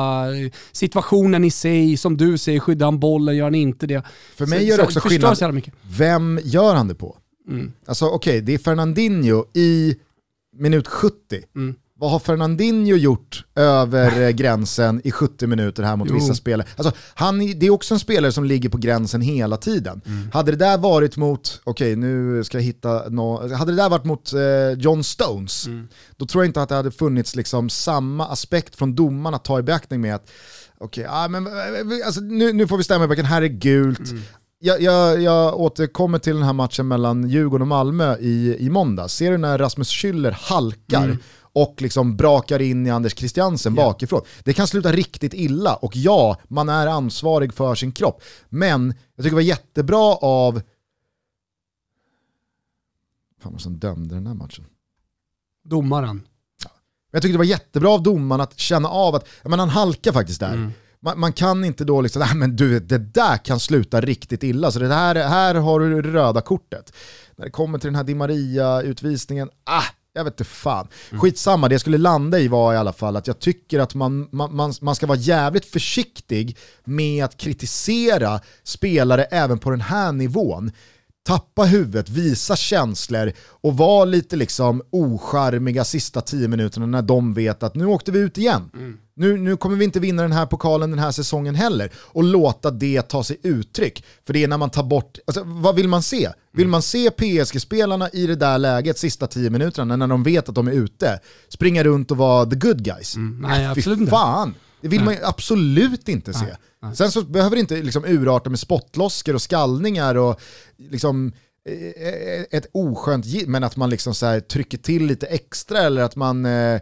situationen i sig, som du säger, skyddar han bollen, gör han inte det. För mig så, gör det också skillnad, vem gör han det på? Mm. Alltså okej, okay, det är Fernandinho i minut 70. Mm. Vad har Fernandinho gjort över eh, gränsen i 70 minuter här mot jo. vissa spelare? Alltså, han, det är också en spelare som ligger på gränsen hela tiden. Mm. Hade det där varit mot, okej okay, nu ska jag hitta no, hade det där varit mot eh, John Stones, mm. då tror jag inte att det hade funnits liksom samma aspekt från domaren att ta i beaktning med att Okej, okay, ah, men, eh, alltså, nu, nu får vi stämma i backen, här är gult. Mm jag, jag, jag återkommer till den här matchen mellan Djurgården och Malmö i, i måndag. Ser du när Rasmus Schüller halkar mm. och liksom brakar in i Anders Christiansen yeah. bakifrån. Det kan sluta riktigt illa och ja, man är ansvarig för sin kropp. Men jag tycker det var jättebra av... Fan vad som dömde den här matchen? Domaren. Ja. Jag tycker det var jättebra av domaren att känna av att, men han halkar faktiskt där. Mm man, man, kan inte då liksom, nej men du, det där kan sluta riktigt illa, så det här, här har du det röda kortet. När det kommer till den här Di Maria-utvisningen, ah, jag vet inte fan. Mm. Skitsamma, det jag skulle landa i var i alla fall att jag tycker att man, man, man ska vara jävligt försiktig med att kritisera spelare även på den här nivån. Tappa huvudet, visa känslor och vara lite liksom ocharmiga sista tio minuterna när de vet att nu åkte vi ut igen. Nu, nu kommer vi inte vinna den här pokalen den här säsongen heller. Och låta det ta sig uttryck. För det är när man tar bort, alltså, vad vill man se? Vill man se PSG-spelarna i det där läget, sista tio minuterna, när de vet att de är ute, springa runt och vara the good guys? nej, Äh, absolut Fy inte. fan! Det vill man ju absolut inte se. nej. Sen så behöver det inte liksom urarta med spottloskor och skallningar och liksom eh, eh, ett oskönt men att man liksom så här trycker till lite extra eller att man eh,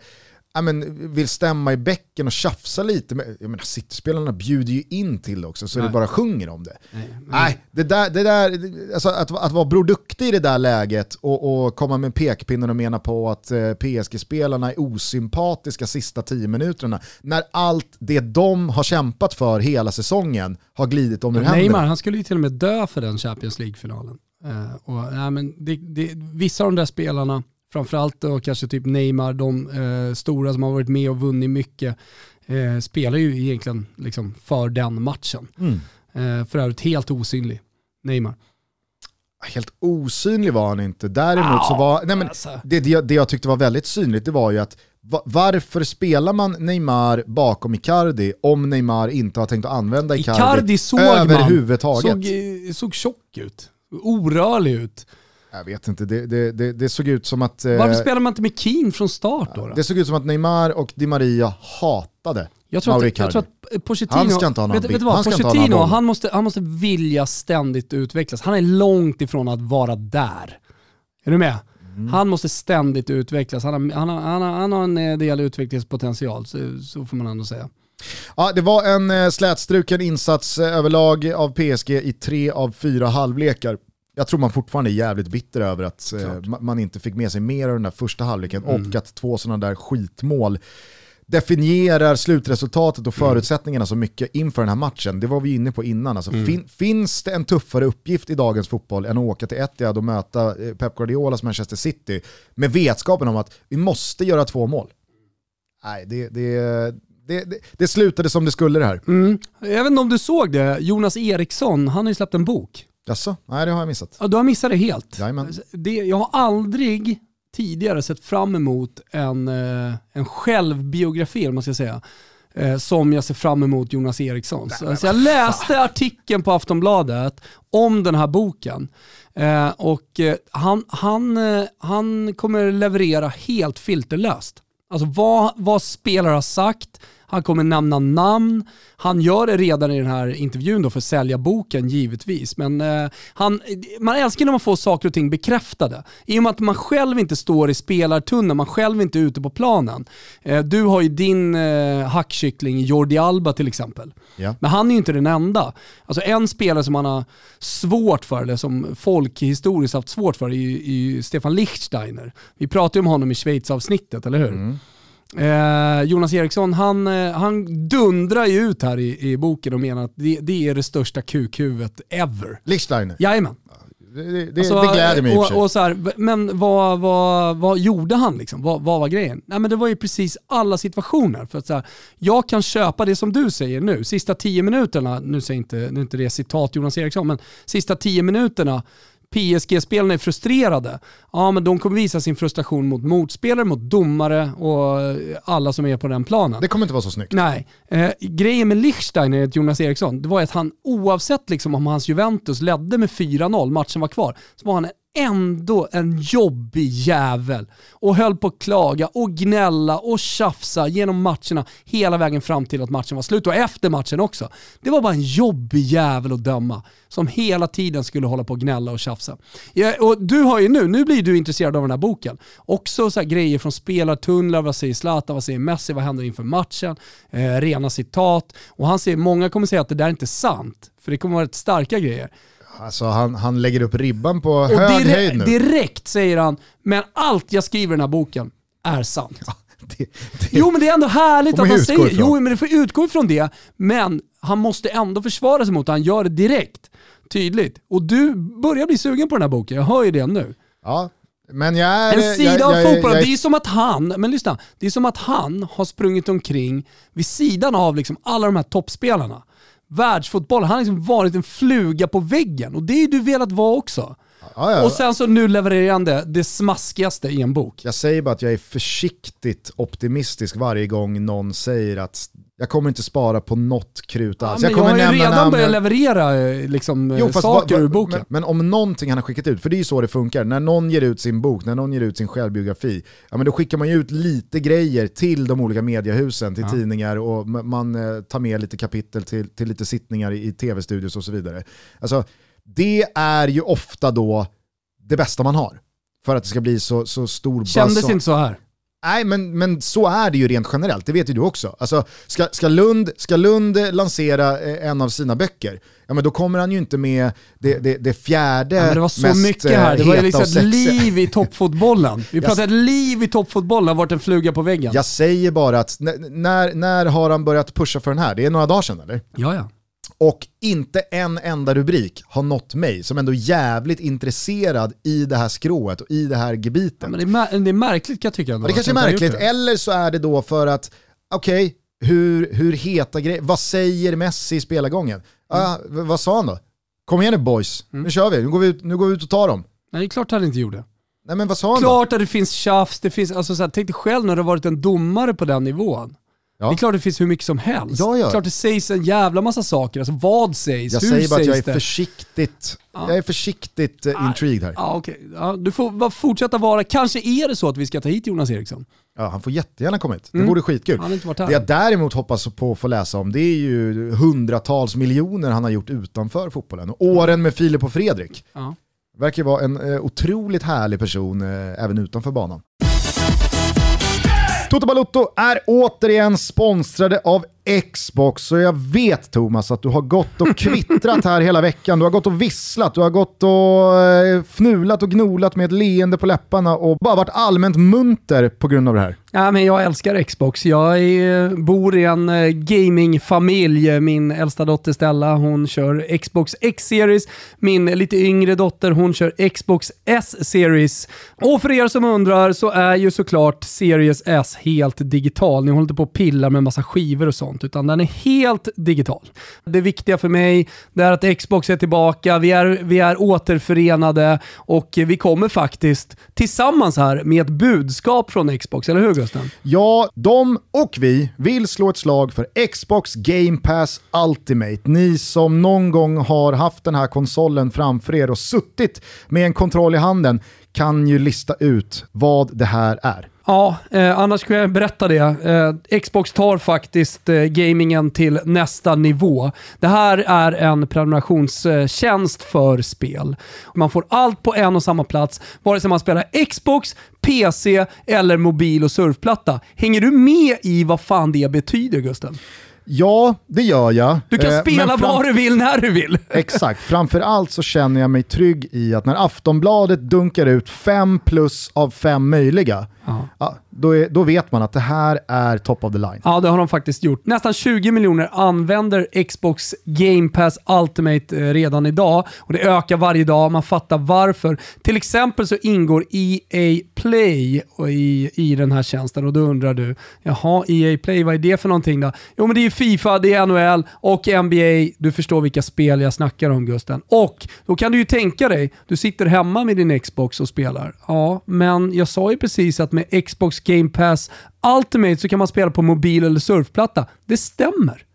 ja, men vill stämma i bäcken och tjafsa lite. Men, jag menar, City-spelarna bjuder ju in till det också så det Nej. bara sjunger om det. Nej, Nej, det där, det där, alltså att, att vara Bror Duktig i det där läget och, och komma med pekpinnen och mena på att eh, PSG-spelarna är osympatiska sista tio minuterna när allt det de har kämpat för hela säsongen har glidit om ur Neymar, händerna. han skulle ju till och med dö för den Champions League-finalen. Eh, och, ja, men det, det, vissa av de där spelarna, framförallt då kanske typ Neymar, de eh, stora som har varit med och vunnit mycket, eh, spelar ju egentligen liksom för den matchen. Mm. Eh, för övrigt helt osynlig, Neymar. Helt osynlig var han inte. Däremot så var, nej men, alltså. det, det, jag- det jag tyckte var väldigt synligt det var ju att va, varför spelar man Neymar bakom Icardi om Neymar inte har tänkt att använda Icardi, Icardi såg man, överhuvudtaget? såg, eh, såg tjock ut, orörlig ut. Jag vet inte, det, det, det, det såg ut som att... eh, Varför spelar man inte med Keane från start då? då? Det såg ut som att Neymar och Di Maria hatade Jag tror, att, jag tror att Pochettino, Han ska inte ha någon vet, vet vad? Han ska inte ha Pochettino, han måste, han måste vilja ständigt utvecklas. Han är långt ifrån att vara där. Är du med? Mm. Han måste ständigt utvecklas. Han har, han har, han har, han har en eh, del utvecklingspotential, så, så får man ändå säga. Ja, det var en eh, slätstruken insats överlag av PSG i tre av fyra halvlekar. Jag tror man fortfarande är jävligt bitter över att eh, ma- man inte fick med sig mer av den där första halvleken och att två sådana där skitmål definierar slutresultatet och förutsättningarna så mycket inför den här matchen. Det var vi inne på innan. Alltså, fin, finns det en tuffare uppgift i dagens fotboll än att åka till Etihad och möta eh, Pep Guardiolas Manchester City med vetskapen om att vi måste göra två mål? Nej, det, det, det, det, det slutade som det skulle det här. Mm. Jag vet inte om du såg det, Jonas Eriksson, han har ju släppt en bok. Jaså? Nej, det har jag missat. Ja, du har missat det helt. Jajamän. Det, jag har aldrig tidigare sett fram emot en, eh, en självbiografi, om man ska säga, eh, som jag ser fram emot Jonas Eriksson. Så, så jag läste artikeln på Aftonbladet om den här boken. Eh, och han, han, han kommer leverera helt filterlöst. Alltså vad, vad spelare har sagt, han kommer nämna namn, han gör det redan i den här intervjun då för att sälja boken givetvis. Men eh, han, man älskar när man får saker och ting bekräftade. I och med att man själv inte står i spelartunneln, man själv inte är ute på planen. Eh, du har ju din eh, hackkyckling Jordi Alba till exempel. Ja. Men han är ju inte den enda. Alltså en spelare som man har svårt för, eller som folk historiskt haft svårt för, är ju, är ju Stefan Lichtsteiner. Vi pratade ju om honom i Schweiz-avsnittet, eller hur? Eh, Jonas Eriksson, han, eh, han dundrar ju ut här i, i boken och menar att det, det är det största kukhuvudet ever. Lichtsteiner. Jajamän. Det, det, Alltså, det gläder mig i och för och, sig. och så här, Men vad, vad, vad gjorde han liksom? Vad, vad var grejen? Nej men det var ju precis alla situationer. För att så här, jag kan köpa det som du säger nu, sista tio minuterna, nu säger inte, nu är inte det citat Jonas Eriksson, men sista tio minuterna PSG-spelarna är frustrerade, ja men de kommer visa sin frustration mot motspelare, mot domare och eh, alla som är på den planen. Det kommer inte vara så snyggt. Nej, eh, grejen med Lichtsteiner enligt Jonas Eriksson, det var att han oavsett liksom om hans Juventus ledde med 4-0, matchen var kvar, så var han ändå en jobbig jävel och höll på att klaga och gnälla och tjafsa genom matcherna hela vägen fram till att matchen var slut och efter matchen också. Det var bara en jobbig jävel att döma som hela tiden skulle hålla på och gnälla och tjafsa. Ja, och du har ju nu, nu blir du intresserad av den här boken, också så här grejer från spelartunnlar, vad säger Zlatan, vad säger Messi, vad händer inför matchen, eh, rena citat. Och han säger, många kommer säga att det där är inte sant, för det kommer vara rätt starka grejer. Alltså, han, han lägger upp ribban på Och hög dire- höjd nu. direkt säger han, men allt jag skriver i den här boken är sant. Det, det, Jo men det är ändå härligt att man han säger, ifrån. jo men det får utgå ifrån det, men han måste ändå försvara sig mot det, han gör det direkt, tydligt. Och du börjar bli sugen på den här boken, jag hör ju det nu. ja, men jag är... En sida jag, av jag, fotbollen, jag, det är som att han, men lyssna, det är som att han har sprungit omkring vid sidan av liksom alla de här toppspelarna. Världsfotbollen, han har liksom varit en fluga på väggen och det är ju du velat vara också. Ja, ja. Och sen så nu levererar han det, det smaskigaste i en bok. Jag säger bara att jag är försiktigt optimistisk varje gång någon säger att jag kommer inte spara på något krut Ja, alls. men jag, kommer har ju redan namn- börjat leverera eh, liksom, Jo, eh, fast saker vad- ur boken. Men, men om någonting han har skickat ut, för det är ju så det funkar, när någon ger ut sin bok, när någon ger ut sin självbiografi, ja men då skickar man ju ut lite grejer till de olika mediehusen, till tidningar och ma- man eh, tar med lite kapitel till, till lite sittningar i, i tv-studios och så vidare. Alltså, det är ju ofta då det bästa man har. För att det ska bli så, så stor Kändes och- inte så här. Nej, men, men så är det ju rent generellt, det vet ju du också. Alltså, ska, ska, Lund, ska Lund lansera eh, en av sina böcker, ja men då kommer han ju inte med det, det, det fjärde Ja, men det var så mest mycket här. Det eh, var ju liksom ett liv i toppfotbollen. Vi pratar ett liv i toppfotbollen, varit en fluga på väggen. Jag säger bara att när, när har han börjat pusha för den här? Det är några dagar sedan eller? Ja, ja. Och inte en enda rubrik har nått mig som ändå är jävligt intresserad i det här skrået och i det här gebitet. ja men det, är det är märkligt kan jag tycka. ändå det kanske är märkligt, eller så är det då för att, okej, hur, hur heta grejer, vad säger Messi i spelargången? Ah, v- vad sa han då? Kom igen nu boys, nu kör vi, nu går vi, ut, nu går vi ut och tar dem. Nej, det är klart han inte gjorde. Nej men vad sa han då? Klart att det finns tjafs, det finns, alltså så här, tänk dig själv när du har varit en domare på den nivån. Ja. Det är klart det finns hur mycket som helst. Ja, ja. Klart det sägs en jävla massa saker. Alltså vad sägs? Jag hur säger bara att sägs jag är det? försiktigt, jag är försiktigt uh, intrigued här. Ja, okej. Ja, du får bara fortsätta vara, kanske är det så att vi ska ta hit Jonas Eriksson. Ja, han får jättegärna komma hit, det vore skitkul. Han inte varit här. Det jag däremot hoppas på att få läsa om det är ju hundratals miljoner han har gjort utanför fotbollen. Och åren med Filip och Fredrik. Ja. Verkar vara en eh, otroligt härlig person eh, även utanför banan. Toto Balutto är återigen sponsrade av Xbox och jag vet Thomas att du har gått och kvittrat här hela veckan. Du har gått och visslat, du har gått och eh, fnulat och gnolat med ett leende på läpparna och bara varit allmänt munter på grund av det här. Ja, men jag älskar Xbox. Jag är, eh, bor i en eh, gamingfamilj. Min äldsta dotter Stella, hon kör Xbox X-series. Min lite yngre dotter, hon kör Xbox S-series. Och för er som undrar så är ju såklart Series S helt digital. Ni håller inte på och pillar med massa skivor och sånt, utan den är helt digital. Det viktiga för mig det är att Xbox är tillbaka, vi är, vi är återförenade och vi kommer faktiskt tillsammans här med ett budskap från Xbox, eller hur Gusten? Ja, de och vi vill slå ett slag för Xbox Game Pass Ultimate. Ni som någon gång har haft den här konsolen framför er och suttit med en kontroll i handen kan ju lista ut vad det här är. Ja, eh, annars kan jag berätta det. Eh, Xbox tar faktiskt eh, gamingen till nästa nivå. Det här är en prenumerationstjänst för spel. Man får allt på en och samma plats, vare sig man spelar Xbox, PC eller mobil och surfplatta. Hänger du med i vad fan det betyder Gusten? Ja, det gör jag. Du kan Eh, spela fram- vad du vill när du vill. Exakt, framförallt så känner jag mig trygg i att när Aftonbladet dunkar ut fem plus av fem möjliga, ja, då, är, då vet man att det här är top of the line. Ja, det har de faktiskt gjort. Nästan 20 miljoner använder Xbox Game Pass Ultimate eh, redan idag och det ökar varje dag. Man fattar varför. Till exempel så ingår EA Play i, i den här tjänsten och då undrar du, jaha, EA Play, vad är det för någonting då? Jo, men det är Fifa, det är NHL och NBA. Du förstår vilka spel jag snackar om Gusten. Och då kan du ju tänka dig, du sitter hemma med din Xbox och spelar. Ja, men jag sa ju precis att med Xbox Game Pass Ultimate så kan man spela på mobil eller surfplatta. Det stämmer.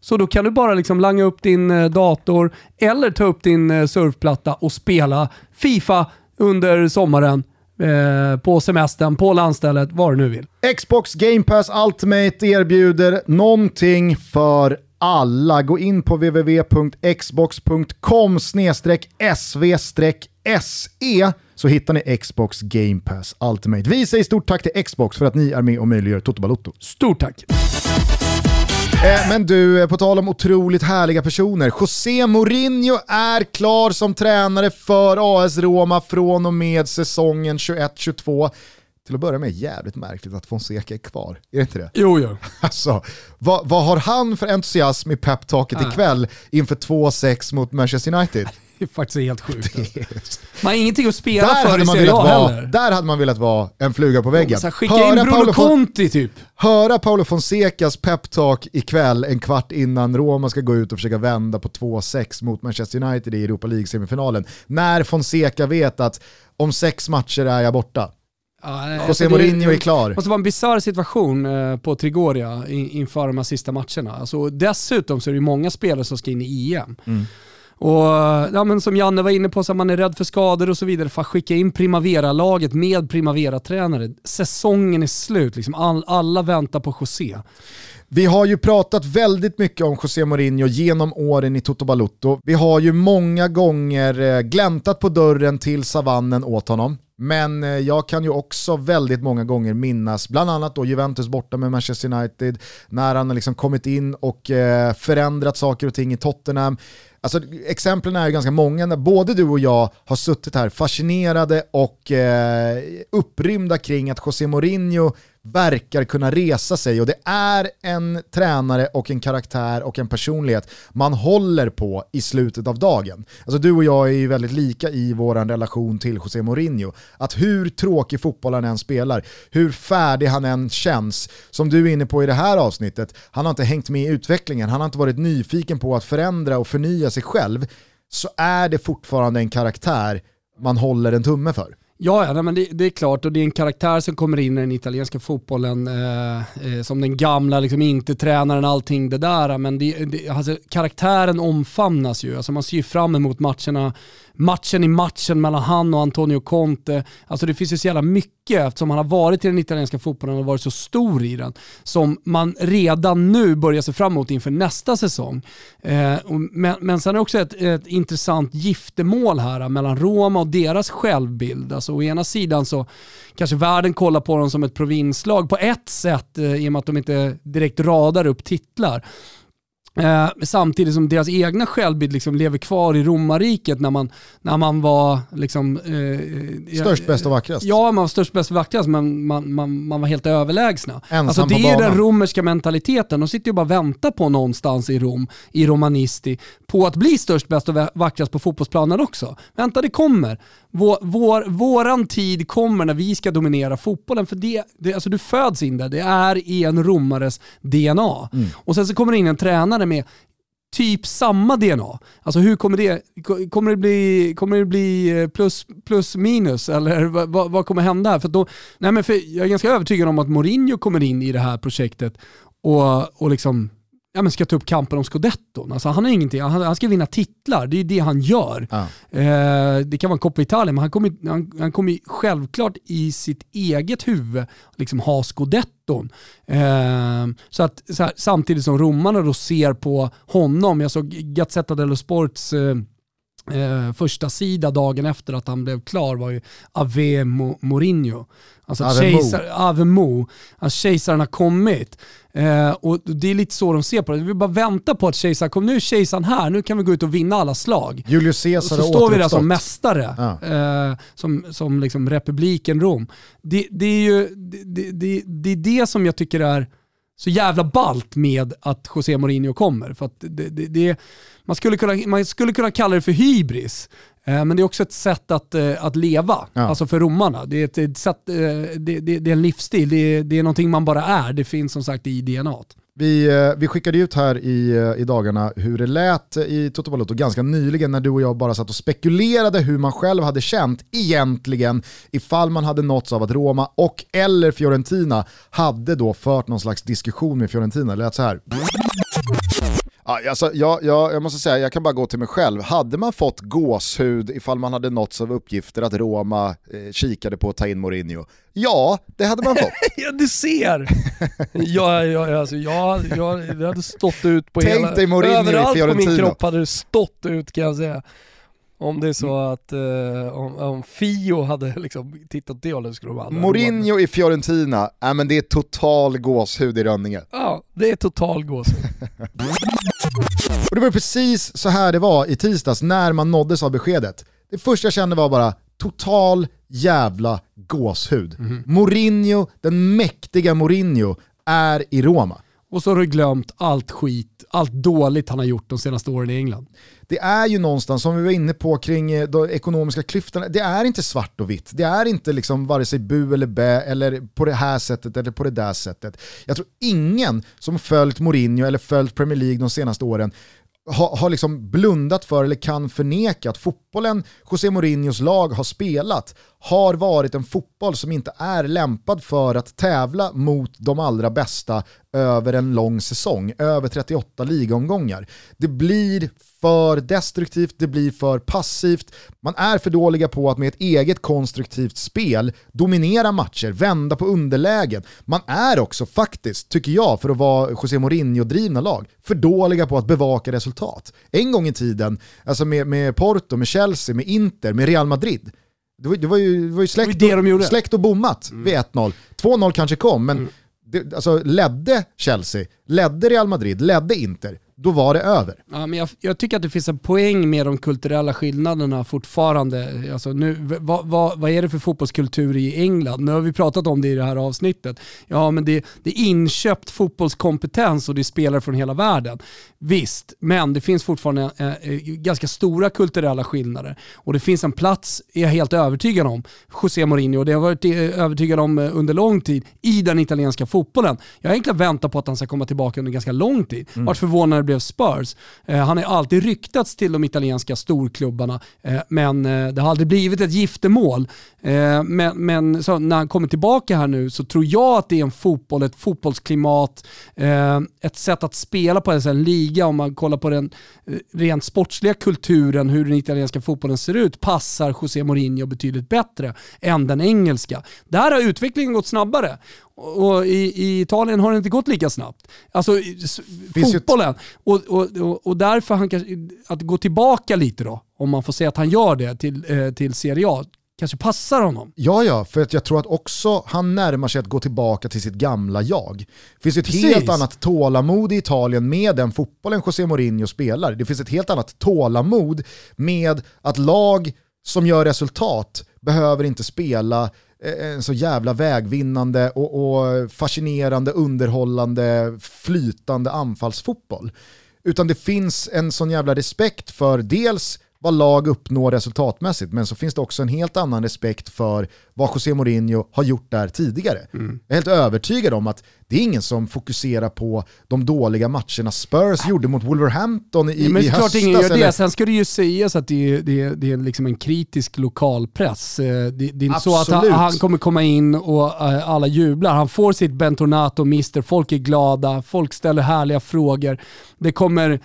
Så då kan du bara liksom langa upp din eh, dator eller ta upp din eh, surfplatta och spela Fifa under sommaren, eh, på semestern, på landstället, vad du nu vill. Xbox Game Pass Ultimate erbjuder någonting för alla. Gå in på www.xbox.com sv-se så hittar ni Xbox Game Pass Ultimate. Vi säger stort tack till Xbox för att ni är med och möjliggör Toto Balotto. Stort tack! Eh, Men du, eh, på tal om otroligt härliga personer. José Mourinho är klar som tränare för AS Roma från och med säsongen 21-22. Till att börja med jävligt märkligt att Fonseca är kvar. Är det inte det? Jo, jo. Alltså, vad, vad har han för entusiasm i peptalket ikväll inför 2-6 mot Manchester United? Det är faktiskt helt sjukt. Man har ingenting att spela Där för hade, man velat vara, heller. där hade man velat vara en fluga på väggen. Så här, skicka in Bruno Conti typ. höra Paolo Fonsecas peptalk ikväll en kvart innan Roma ska gå ut och försöka vända på 2-6 mot Manchester United i Europa League-semifinalen. När Fonseca vet att om sex matcher är jag borta. Ja, José alltså Mourinho är klar. Det måste vara en bisarr situation eh, på Trigoria in, inför de här sista matcherna. Alltså, dessutom så är det många spelare som ska in i EM. Mm. Och ja, men Som Janne var inne på, så att man är rädd för skador och så vidare. För att skicka in Primavera-laget med Primavera-tränare. Säsongen är slut, liksom. All, alla väntar på José. Vi har ju pratat väldigt mycket om José Mourinho genom åren i Toto Balutto. Vi har ju många gånger eh, gläntat på dörren till savannen åt honom. Men eh, jag kan ju också väldigt många gånger minnas, bland annat då Juventus borta med Manchester United, när han har liksom kommit in och eh, förändrat saker och ting i Tottenham. Alltså, exemplen är ju ganska många när både du och jag har suttit här fascinerade och eh, upprymda kring att José Mourinho verkar kunna resa sig och det är en tränare och en karaktär och en personlighet man håller på i slutet av dagen. Alltså du och jag är ju väldigt lika i vår relation till José Mourinho. Att hur tråkig fotboll han än spelar, hur färdig han än känns, som du är inne på i det här avsnittet, han har inte hängt med i utvecklingen, han har inte varit nyfiken på att förändra och förnya sig själv, så är det fortfarande en karaktär man håller en tumme för. Ja, ja nej, men det, det är klart och det är en karaktär som kommer in i den italienska fotbollen eh, eh som den gamla, liksom, inte tränaren, allting det där. Men det, det, alltså, karaktären omfamnas ju. Alltså, man ser ju fram emot matcherna, matchen i matchen mellan han och Antonio Conte. Alltså, det finns ju så jävla mycket eftersom han har varit i den italienska fotbollen och varit så stor i den som man redan nu börjar se fram emot inför nästa säsong. Eh, men, men sen är det också ett, ett intressant giftermål här eh, mellan Roma och deras självbild. Alltså, å ena sidan så kanske världen kollar på dem som ett provinslag på ett sätt eh, i och med att de inte direkt radar upp titlar. Eh, samtidigt som deras egna självbild liksom lever kvar i romarriket när man, när man var liksom, eh, Störst, bäst och vackrast. Ja, man var störst, bäst, vackrast, men man, man, man var helt överlägsna. Ensam alltså, det på är den romerska mentaliteten. De sitter ju bara och väntar på någonstans i Rom, i Romanisti, på att bli störst, bäst och vackrast på fotbollsplanen också. Vänta, det kommer. Vår, vår, våran tid kommer när vi ska dominera fotbollen, för det, det, alltså du föds in där. Det är i en romares DNA. Mm. Och sen så kommer det in en tränare med typ samma DNA. Alltså hur kommer det, kommer det bli, kommer det bli eh, plus, plus minus eller vad, vad, vad kommer hända här? För då, nej men för jag är ganska övertygad om att Mourinho kommer in i det här projektet och, och liksom ja, men ska ta upp kampen om scudetton. Alltså han, har ingenting, han, han ska vinna titlar, det är det han gör. Ja. Eh, det kan vara en Coppa Italia, men han kommer, han, han kommer självklart i sitt eget huvud liksom ha scudetton. Eh, så att, så här, samtidigt som romarna då ser på honom, jag såg Gazzetta dello Sports eh, eh, första sida dagen efter att han blev klar var ju Ave Mo- Mourinho. Alltså att kejsar, Ave Mo, att kejsaren har kommit. Eh, och det är lite så de ser på det. Vi bara vänta på att kejsaren kommer. Nu är kejsaren här, nu kan vi gå ut och vinna alla slag. Julius Caesar Så har står vi där som mästare, Ja. eh, som, som liksom republiken Rom. Det, det är ju det, det, det, är det som jag tycker är så jävla balt med att José Mourinho kommer. För det, det, det, man, skulle kunna, man skulle kunna kalla det för hybris, eh, men det är också ett sätt att, eh, att leva, Ja. alltså för romarna. Det är, ett, ett sätt, eh, det, det, det är en livsstil, det är, det är någonting man bara är. Det finns som sagt i DNA. Vi, eh, vi skickade ut här i, eh, i dagarna hur det lät i Toto Balotto ganska nyligen när du och jag bara satt och spekulerade hur man själv hade känt egentligen ifall man hade nåtts av att Roma och eller Fiorentina hade då fört någon slags diskussion med Fiorentina. Det lät så här. Ja, alltså, jag, jag, jag måste säga, jag kan bara gå till mig själv. Hade man fått gåshud ifall man hade nåtts av uppgifter att Roma eh, kikade på att ta in Mourinho? Ja, det hade man fått. Ja, du ser! jag, jag, alltså, jag, jag, det hade stått ut på Tänk hela... dig Mourinho i överallt på min Fiorentina. kropp hade det stått ut kan jag säga. Om det är så att eh, om, om Fio hade liksom tittat det hållet skulle de aldrig... Mourinho i Fiorentina, äh, men det är total gåshud i Rönninge. Ja, det är total gås. Och det var precis så här det var i tisdags när man nåddes av beskedet. Det första jag kände var bara total jävla gåshud. Mourinho, den mäktiga Mourinho, är i Roma. Och så har du glömt allt skit allt dåligt han har gjort de senaste åren i England. Det är ju någonstans, som vi var inne på kring eh, de ekonomiska klyftorna, det är inte svart och vitt. Det är inte liksom vare sig bu eller bä, eller på det här sättet eller på det där sättet. Jag tror ingen som följt Mourinho eller följt Premier League de senaste åren har, har liksom blundat för eller kan förneka att fotbollen José Mourinhos lag har spelat har varit en fotboll som inte är lämpad för att tävla mot de allra bästa över en lång säsong, över 38 ligaomgångar. Det blir för destruktivt, det blir för passivt, man är för dåliga på att med ett eget konstruktivt spel dominera matcher, vända på underlägen. Man är också faktiskt, tycker jag, för att vara José Mourinho-drivna lag, för dåliga på att bevaka resultat. En gång i tiden, alltså med, med Porto, med Chelsea, med Inter, med Real Madrid, det var, det var ju, det var ju släkt, det var det och, släkt och bommat mm. vid 1-0. 2-0 kanske kom, men mm det, alltså, ledde Chelsea, ledde Real Madrid, ledde Inter, då var det över. Ja, men jag, jag, tycker att det finns en poäng med de kulturella skillnaderna fortfarande. Alltså nu, vad, vad, vad, är det för fotbollskultur i England? Nu har vi pratat om det i det här avsnittet. Ja, men det, det är inköpt fotbollskompetens och det är spelare från hela världen. Visst, men det finns fortfarande eh, eh, ganska stora kulturella skillnader. Och det finns en plats, är jag helt övertygad om, José Mourinho, och det har jag varit eh, övertygad om eh, under lång tid, i den italienska fotbollen. Jag har egentligen väntat på att han ska komma tillbaka under ganska lång tid. Mm. Vart förvånad blev Spurs. Eh, han har alltid ryktats till de italienska storklubbarna, eh, men eh, det har aldrig blivit ett giftermål. Men, men så, när han kommer tillbaka här nu så tror jag att det är en fotboll, ett fotbollsklimat, ett sätt att spela på alltså en liga, om man kollar på den rent sportsliga kulturen, hur den italienska fotbollen ser ut, passar José Mourinho betydligt bättre än den engelska. Där har utvecklingen gått snabbare och i, i, Italien har det inte gått lika snabbt. Alltså Finns fotbollen. Och, och, och, därför han kanske, att gå tillbaka lite då, om man får säga att han gör det till, eh, till Serie A, kanske passar honom. Ja, ja, för att jag tror att också han närmar sig att gå tillbaka till sitt gamla jag. Det finns ett Precis. helt annat tålamod i Italien med den fotbollen José Mourinho spelar. Det finns ett helt annat tålamod med att lag som gör resultat behöver inte spela Eh, en så jävla vägvinnande och, och fascinerande, underhållande, flytande anfallsfotboll. Utan det finns en sån jävla respekt för dels vad lag uppnår resultatmässigt, men så finns det också en helt annan respekt för vad José Mourinho har gjort där tidigare. Mm. Jag är helt övertygad om att det är ingen som fokuserar på de dåliga matcherna Spurs gjorde mot Wolverhampton i, men i höstas. Klart ingen gör det. Eller? Sen ska det ju sägas att det är, det är, det är liksom en kritisk lokalpress. Eh, det, det är inte så att han, han, kommer komma in och uh, alla jublar. Han får sitt Bentornato Mister, folk är glada, folk ställer härliga frågor. Det kommer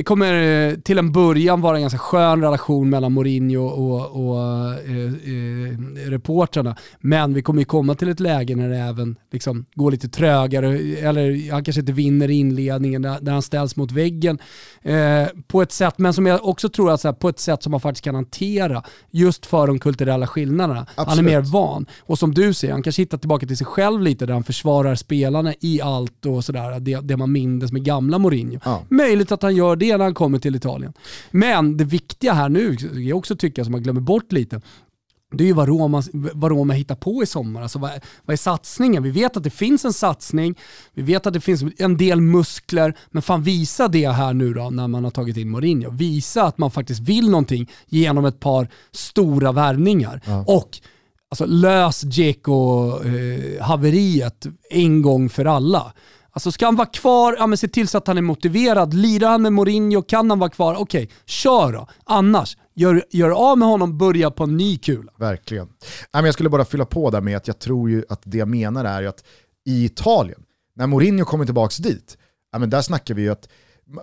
det kommer eh, till en början vara en ganska skön relation mellan Mourinho och, och eh, eh, reportrarna. Men vi kommer ju komma till ett läge när det även liksom går lite trögare, eller han kanske inte vinner inledningen, där, han ställs mot väggen eh, på ett sätt, men som jag också tror att så här, på ett sätt som man faktiskt kan hantera just för de kulturella skillnaderna. Absolut. Han är mer van. Och som du säger, han kanske hittar tillbaka till sig själv lite där han försvarar spelarna i allt och sådär, det, det man mindes med gamla Mourinho. Ja. Möjligt att han gör det när han kommer till Italien. Men det viktiga här nu, jag också tycker som man glömmer bort lite, det är ju vad Roma, vad Roma hittar på i sommar. Alltså vad, vad är satsningen? Vi vet att det finns en satsning, vi vet att det finns en del muskler, men fan visa det här nu då när man har tagit in Mourinho. Visa att man faktiskt vill någonting genom ett par stora värvningar. Ja. Och alltså, lös Dzeko-haveriet eh, en gång för alla. Alltså ska han vara kvar, ja men se till så att han är motiverad. Lirar han med Mourinho, kan han vara kvar, okej, okay, kör då. Annars, gör, gör av med honom, börja på en ny kula. Verkligen. Jag skulle bara fylla på där med att jag tror ju att det jag menar är att i Italien, när Mourinho kommer tillbaka dit, ja men där snackar vi ju att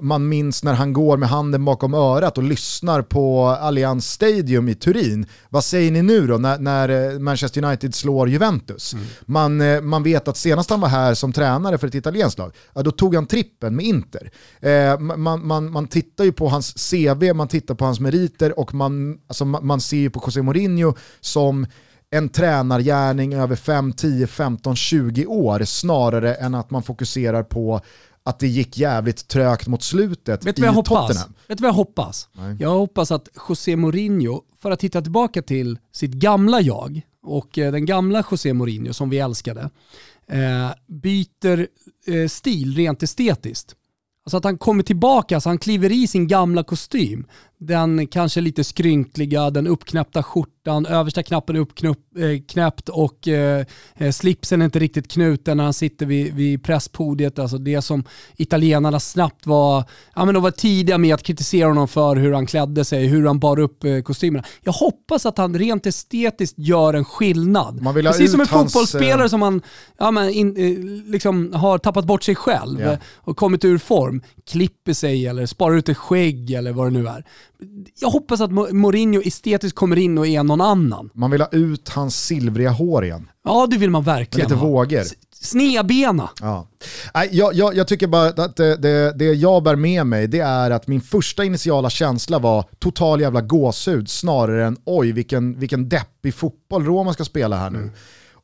man minns när han går med handen bakom örat och lyssnar på Allianz Stadium i Turin. Vad säger ni nu då när, när eh, Manchester United slår Juventus? Mm. Man, eh, man vet att senast han var här som tränare för ett italienskt lag, ja, då tog han trippen med Inter. Eh, man, man, man tittar ju på hans CV, man tittar på hans meriter och man, alltså man, man ser ju på José Mourinho som en tränargärning över 5, 10, 15, 20 år snarare än att man fokuserar på att det gick jävligt trögt mot slutet Vet i vad jag Tottenham. Vet du vad jag hoppas? Nej. Jag hoppas att José Mourinho, för att hitta tillbaka till sitt gamla jag och eh, den gamla José Mourinho som vi älskade, eh, byter eh, stil rent estetiskt. Alltså att han kommer tillbaka, så han kliver i sin gamla kostym. Den kanske lite skrynkliga, den uppknäppta skjortan, översta knappen är uppknäppt och eh, eh, slipsen är inte riktigt knuten när han sitter vid, vid presspodiet. Alltså det som italienarna snabbt var, ja men de var tidiga med att kritisera honom för hur han klädde sig, hur han bar upp eh, kostymerna. Jag hoppas att han rent estetiskt gör en skillnad. Man vill ha Precis som en hans, fotbollsspelare eh, som man ja, men in, eh, liksom har tappat bort sig själv eh, och kommit ur form, klipper sig eller sparar ut ett skägg eller vad det nu är. Jag hoppas att Mo- Mourinho estetiskt kommer in och är någon annan. Man vill ha ut hans silvriga hår igen. Ja, det vill man Med verkligen lite ha. vågor. Snedbena. Ja. Jag, jag, jag tycker bara att det, det, det jag bär med mig det är att min första initiala känsla var total jävla gåshud snarare än oj vilken, vilken deppig fotboll Roma ska spela här nu.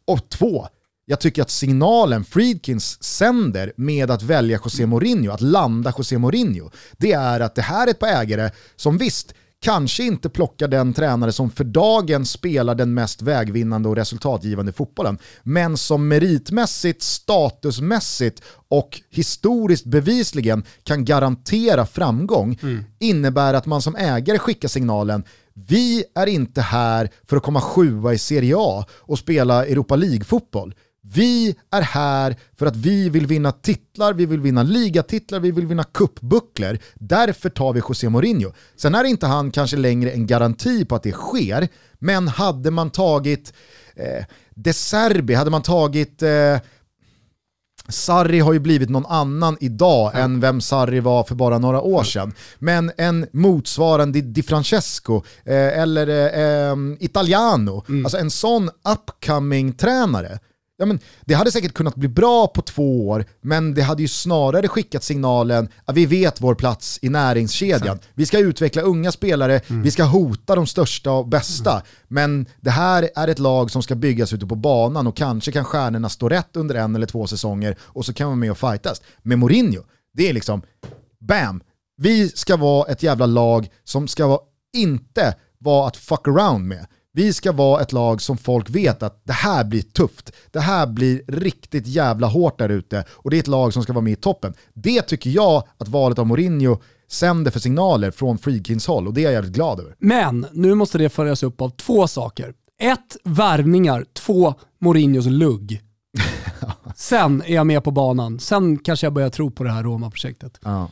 Och två, jag tycker att signalen Friedkins sänder med att välja José Mourinho, att landa José Mourinho, det är att det här är ett par ägare som visst, kanske inte plockar den tränare som för dagen spelar den mest vägvinnande och resultatgivande fotbollen, men som meritmässigt, statusmässigt och historiskt bevisligen kan garantera framgång, innebär att man som ägare skickar signalen vi är inte här för att komma sjua i Serie A och spela Europa League-fotboll. Vi är här för att vi vill vinna titlar, vi vill vinna ligatitlar, vi vill vinna cupbucklor. Därför tar vi José Mourinho. Sen är inte han kanske längre en garanti på att det sker, men hade man tagit eh, De Serbi, hade man tagit eh, Sarri har ju blivit någon annan idag än vem Sarri var för bara några år sedan. Men en motsvarande Di Francesco eh, eller eh, eh, Italiano, alltså en sån upcoming tränare. Ja, men det hade säkert kunnat bli bra på två år, men det hade ju snarare skickat signalen att vi vet vår plats i näringskedjan. Vi ska utveckla unga spelare, vi ska hota de största och bästa. Men det här är ett lag som ska byggas ute på banan och kanske kan stjärnorna stå rätt under en eller två säsonger och så kan man med och fightas. Med Mourinho, det är liksom, bam, vi ska vara ett jävla lag som ska vara, inte vara att fuck around med. Vi ska vara ett lag som folk vet att det här blir tufft. Det här blir riktigt jävla hårt där ute och det är ett lag som ska vara med i toppen. Det tycker jag att valet av Mourinho sänder för signaler från Friedkins håll och det är jag jävligt glad över. Men nu måste det följas upp av två saker. Ett, värvningar. Två, Mourinhos lugg. Sen är jag med på banan. Sen kanske jag börjar tro på det här Roma-projektet. Ja.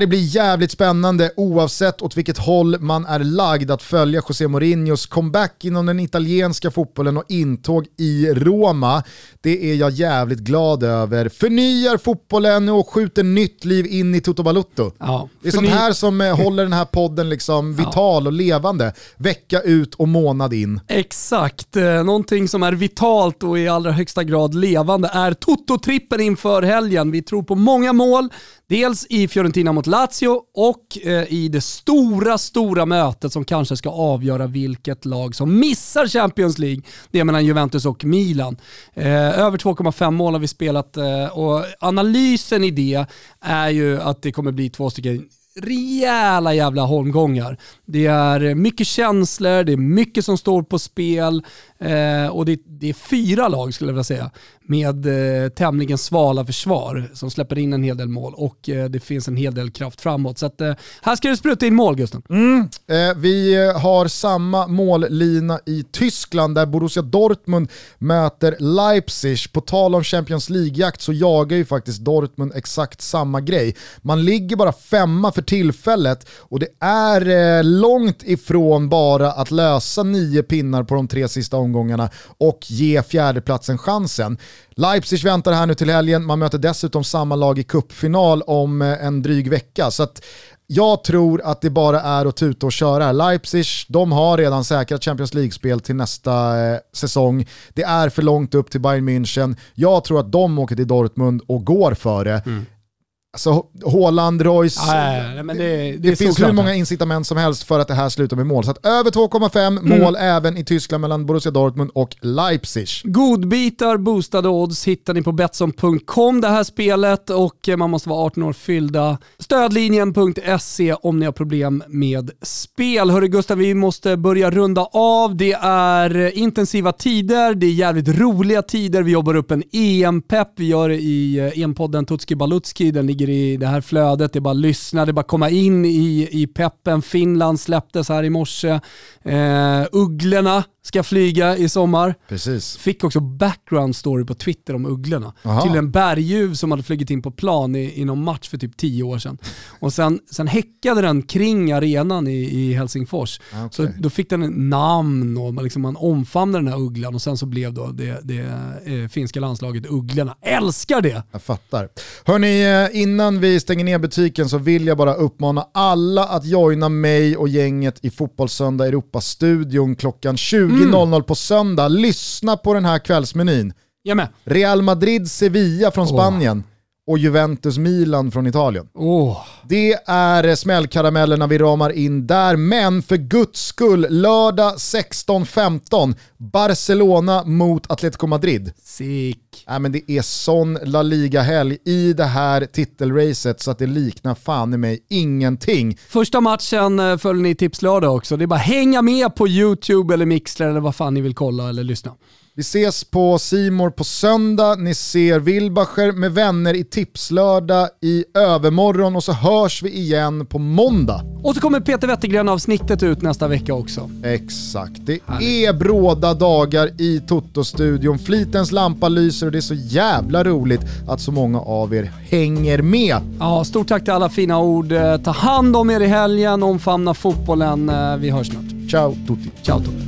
Det blir jävligt spännande oavsett åt vilket håll man är lagd att följa José Mourinhos comeback inom den italienska fotbollen och intåg i Roma. Det är jag jävligt glad över. Förnyar fotbollen och skjuter nytt liv in i Toto Balutto. Ja, Det är sånt här som eh, håller den här podden liksom vital och levande vecka ut och månad in. Exakt. Eh, Någonting som är vitalt och i allra högsta grad levande är Toto-trippen inför helgen. Vi tror på många mål. Dels i Fiorentina mot Lazio och eh, i det stora, stora mötet som kanske ska avgöra vilket lag som missar Champions League. Det är mellan Juventus och Milan. Eh, över 2,5 mål har vi spelat eh, och analysen i det är ju att det kommer bli två stycken rejäla jävla holmgångar. Det är mycket känslor, det är mycket som står på spel eh, och det, det är fyra lag skulle jag vilja säga med eh, tämligen svala försvar som släpper in en hel del mål och eh, det finns en hel del kraft framåt. Så att, eh, här ska det spruta in mål Gusten. Mm. Eh, vi eh, har samma mållina i Tyskland där Borussia Dortmund möter Leipzig. På tal om Champions League-jakt så jagar ju faktiskt Dortmund exakt samma grej. Man ligger bara femma för tillfället och det är eh, långt ifrån bara att lösa nio pinnar på de tre sista omgångarna och ge fjärdeplatsen chansen. Leipzig väntar här nu till helgen, man möter dessutom samma lag i cupfinal om eh, en dryg vecka. Så att jag tror att det bara är att tuta och köra. Leipzig, de har redan säkrat Champions League-spel till nästa eh, säsong. Det är för långt upp till Bayern München. Jag tror att de åker till Dortmund och går före. Alltså Haaland, Royce, Nej, men det, det, det finns såklart. hur många incitament som helst för att det här slutar med mål. Så att över 2,5 mål även i Tyskland mellan Borussia Dortmund och Leipzig. Godbitar, boostade odds hittar ni på Betsson.com det här spelet och man måste vara 18 år fyllda. Stödlinjen.se om ni har problem med spel. Hörru Gustav, vi måste börja runda av. Det är intensiva tider, det är jävligt roliga tider. Vi jobbar upp en EM-pepp. Vi gör det i EM-podden Tutski Balutski. Den ligger ligger i det här flödet, det är bara att lyssna, det är bara att komma in i, i peppen. Finland släpptes här i morse. Eh, ugglorna ska flyga i sommar. Precis. Fick också background story på Twitter om ugglorna. Aha. Till en berguv som hade flugit in på plan i, i någon match för typ tio år sedan. Och sen, sen häckade den kring arenan i, i Helsingfors. Ah, okej. Så då fick den en namn och man, liksom, man omfamnade den här ugglan och sen så blev då det, det eh, finska landslaget Ugglorna. Älskar det! Jag fattar. Hörni, eh, innan vi stänger ner butiken så vill jag bara uppmana alla att joina mig och gänget i Fotbollssöndag Europa-studion klockan 20.00 på söndag. Lyssna på den här kvällsmenyn. Jag med. Real Madrid-Sevilla från Spanien och Juventus-Milan från Italien. Åh, Det är smällkaramellerna vi ramar in där, men för guds skull, lördag 16.15, Barcelona mot Atletico Madrid. sick. Nej, men det är sån La Liga-helg i det här titelracet så att det liknar fan i mig ingenting. Första matchen eh, följer ni Tipslördag också. Det är bara hänga med på YouTube eller Mixler eller vad fan ni vill kolla eller lyssna. Vi ses på Simor på söndag, ni ser Wilbacher med vänner i Tipslördag i övermorgon och så hörs vi igen på måndag. Och så kommer Peter Wettergren-avsnittet ut nästa vecka också. Exakt, det är bråda dagar i Toto-studion. Flitens lampa lyser och det är så jävla roligt att så många av er hänger med. Ja, stort tack till alla fina ord. Eh, Ta hand om er i helgen, omfamna fotbollen. Eh, Vi hörs snart. Ciao tutti. Ciao Tobbe.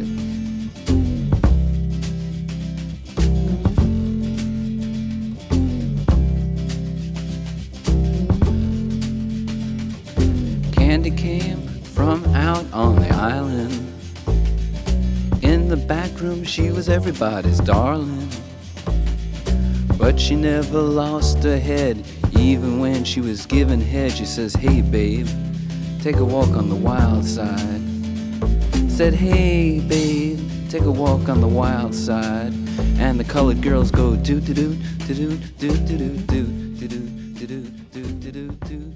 Candy came from out on the island. In the back room, she was everybody's darling. But she never lost her head, even when she was given head. She says, Hey, babe, take a walk on the wild side. Said, Hey, babe, take a walk on the wild side. And the colored girls go, Doo doo doo, doo doo, doo doo doo, doo doo doo doo doo doo doo.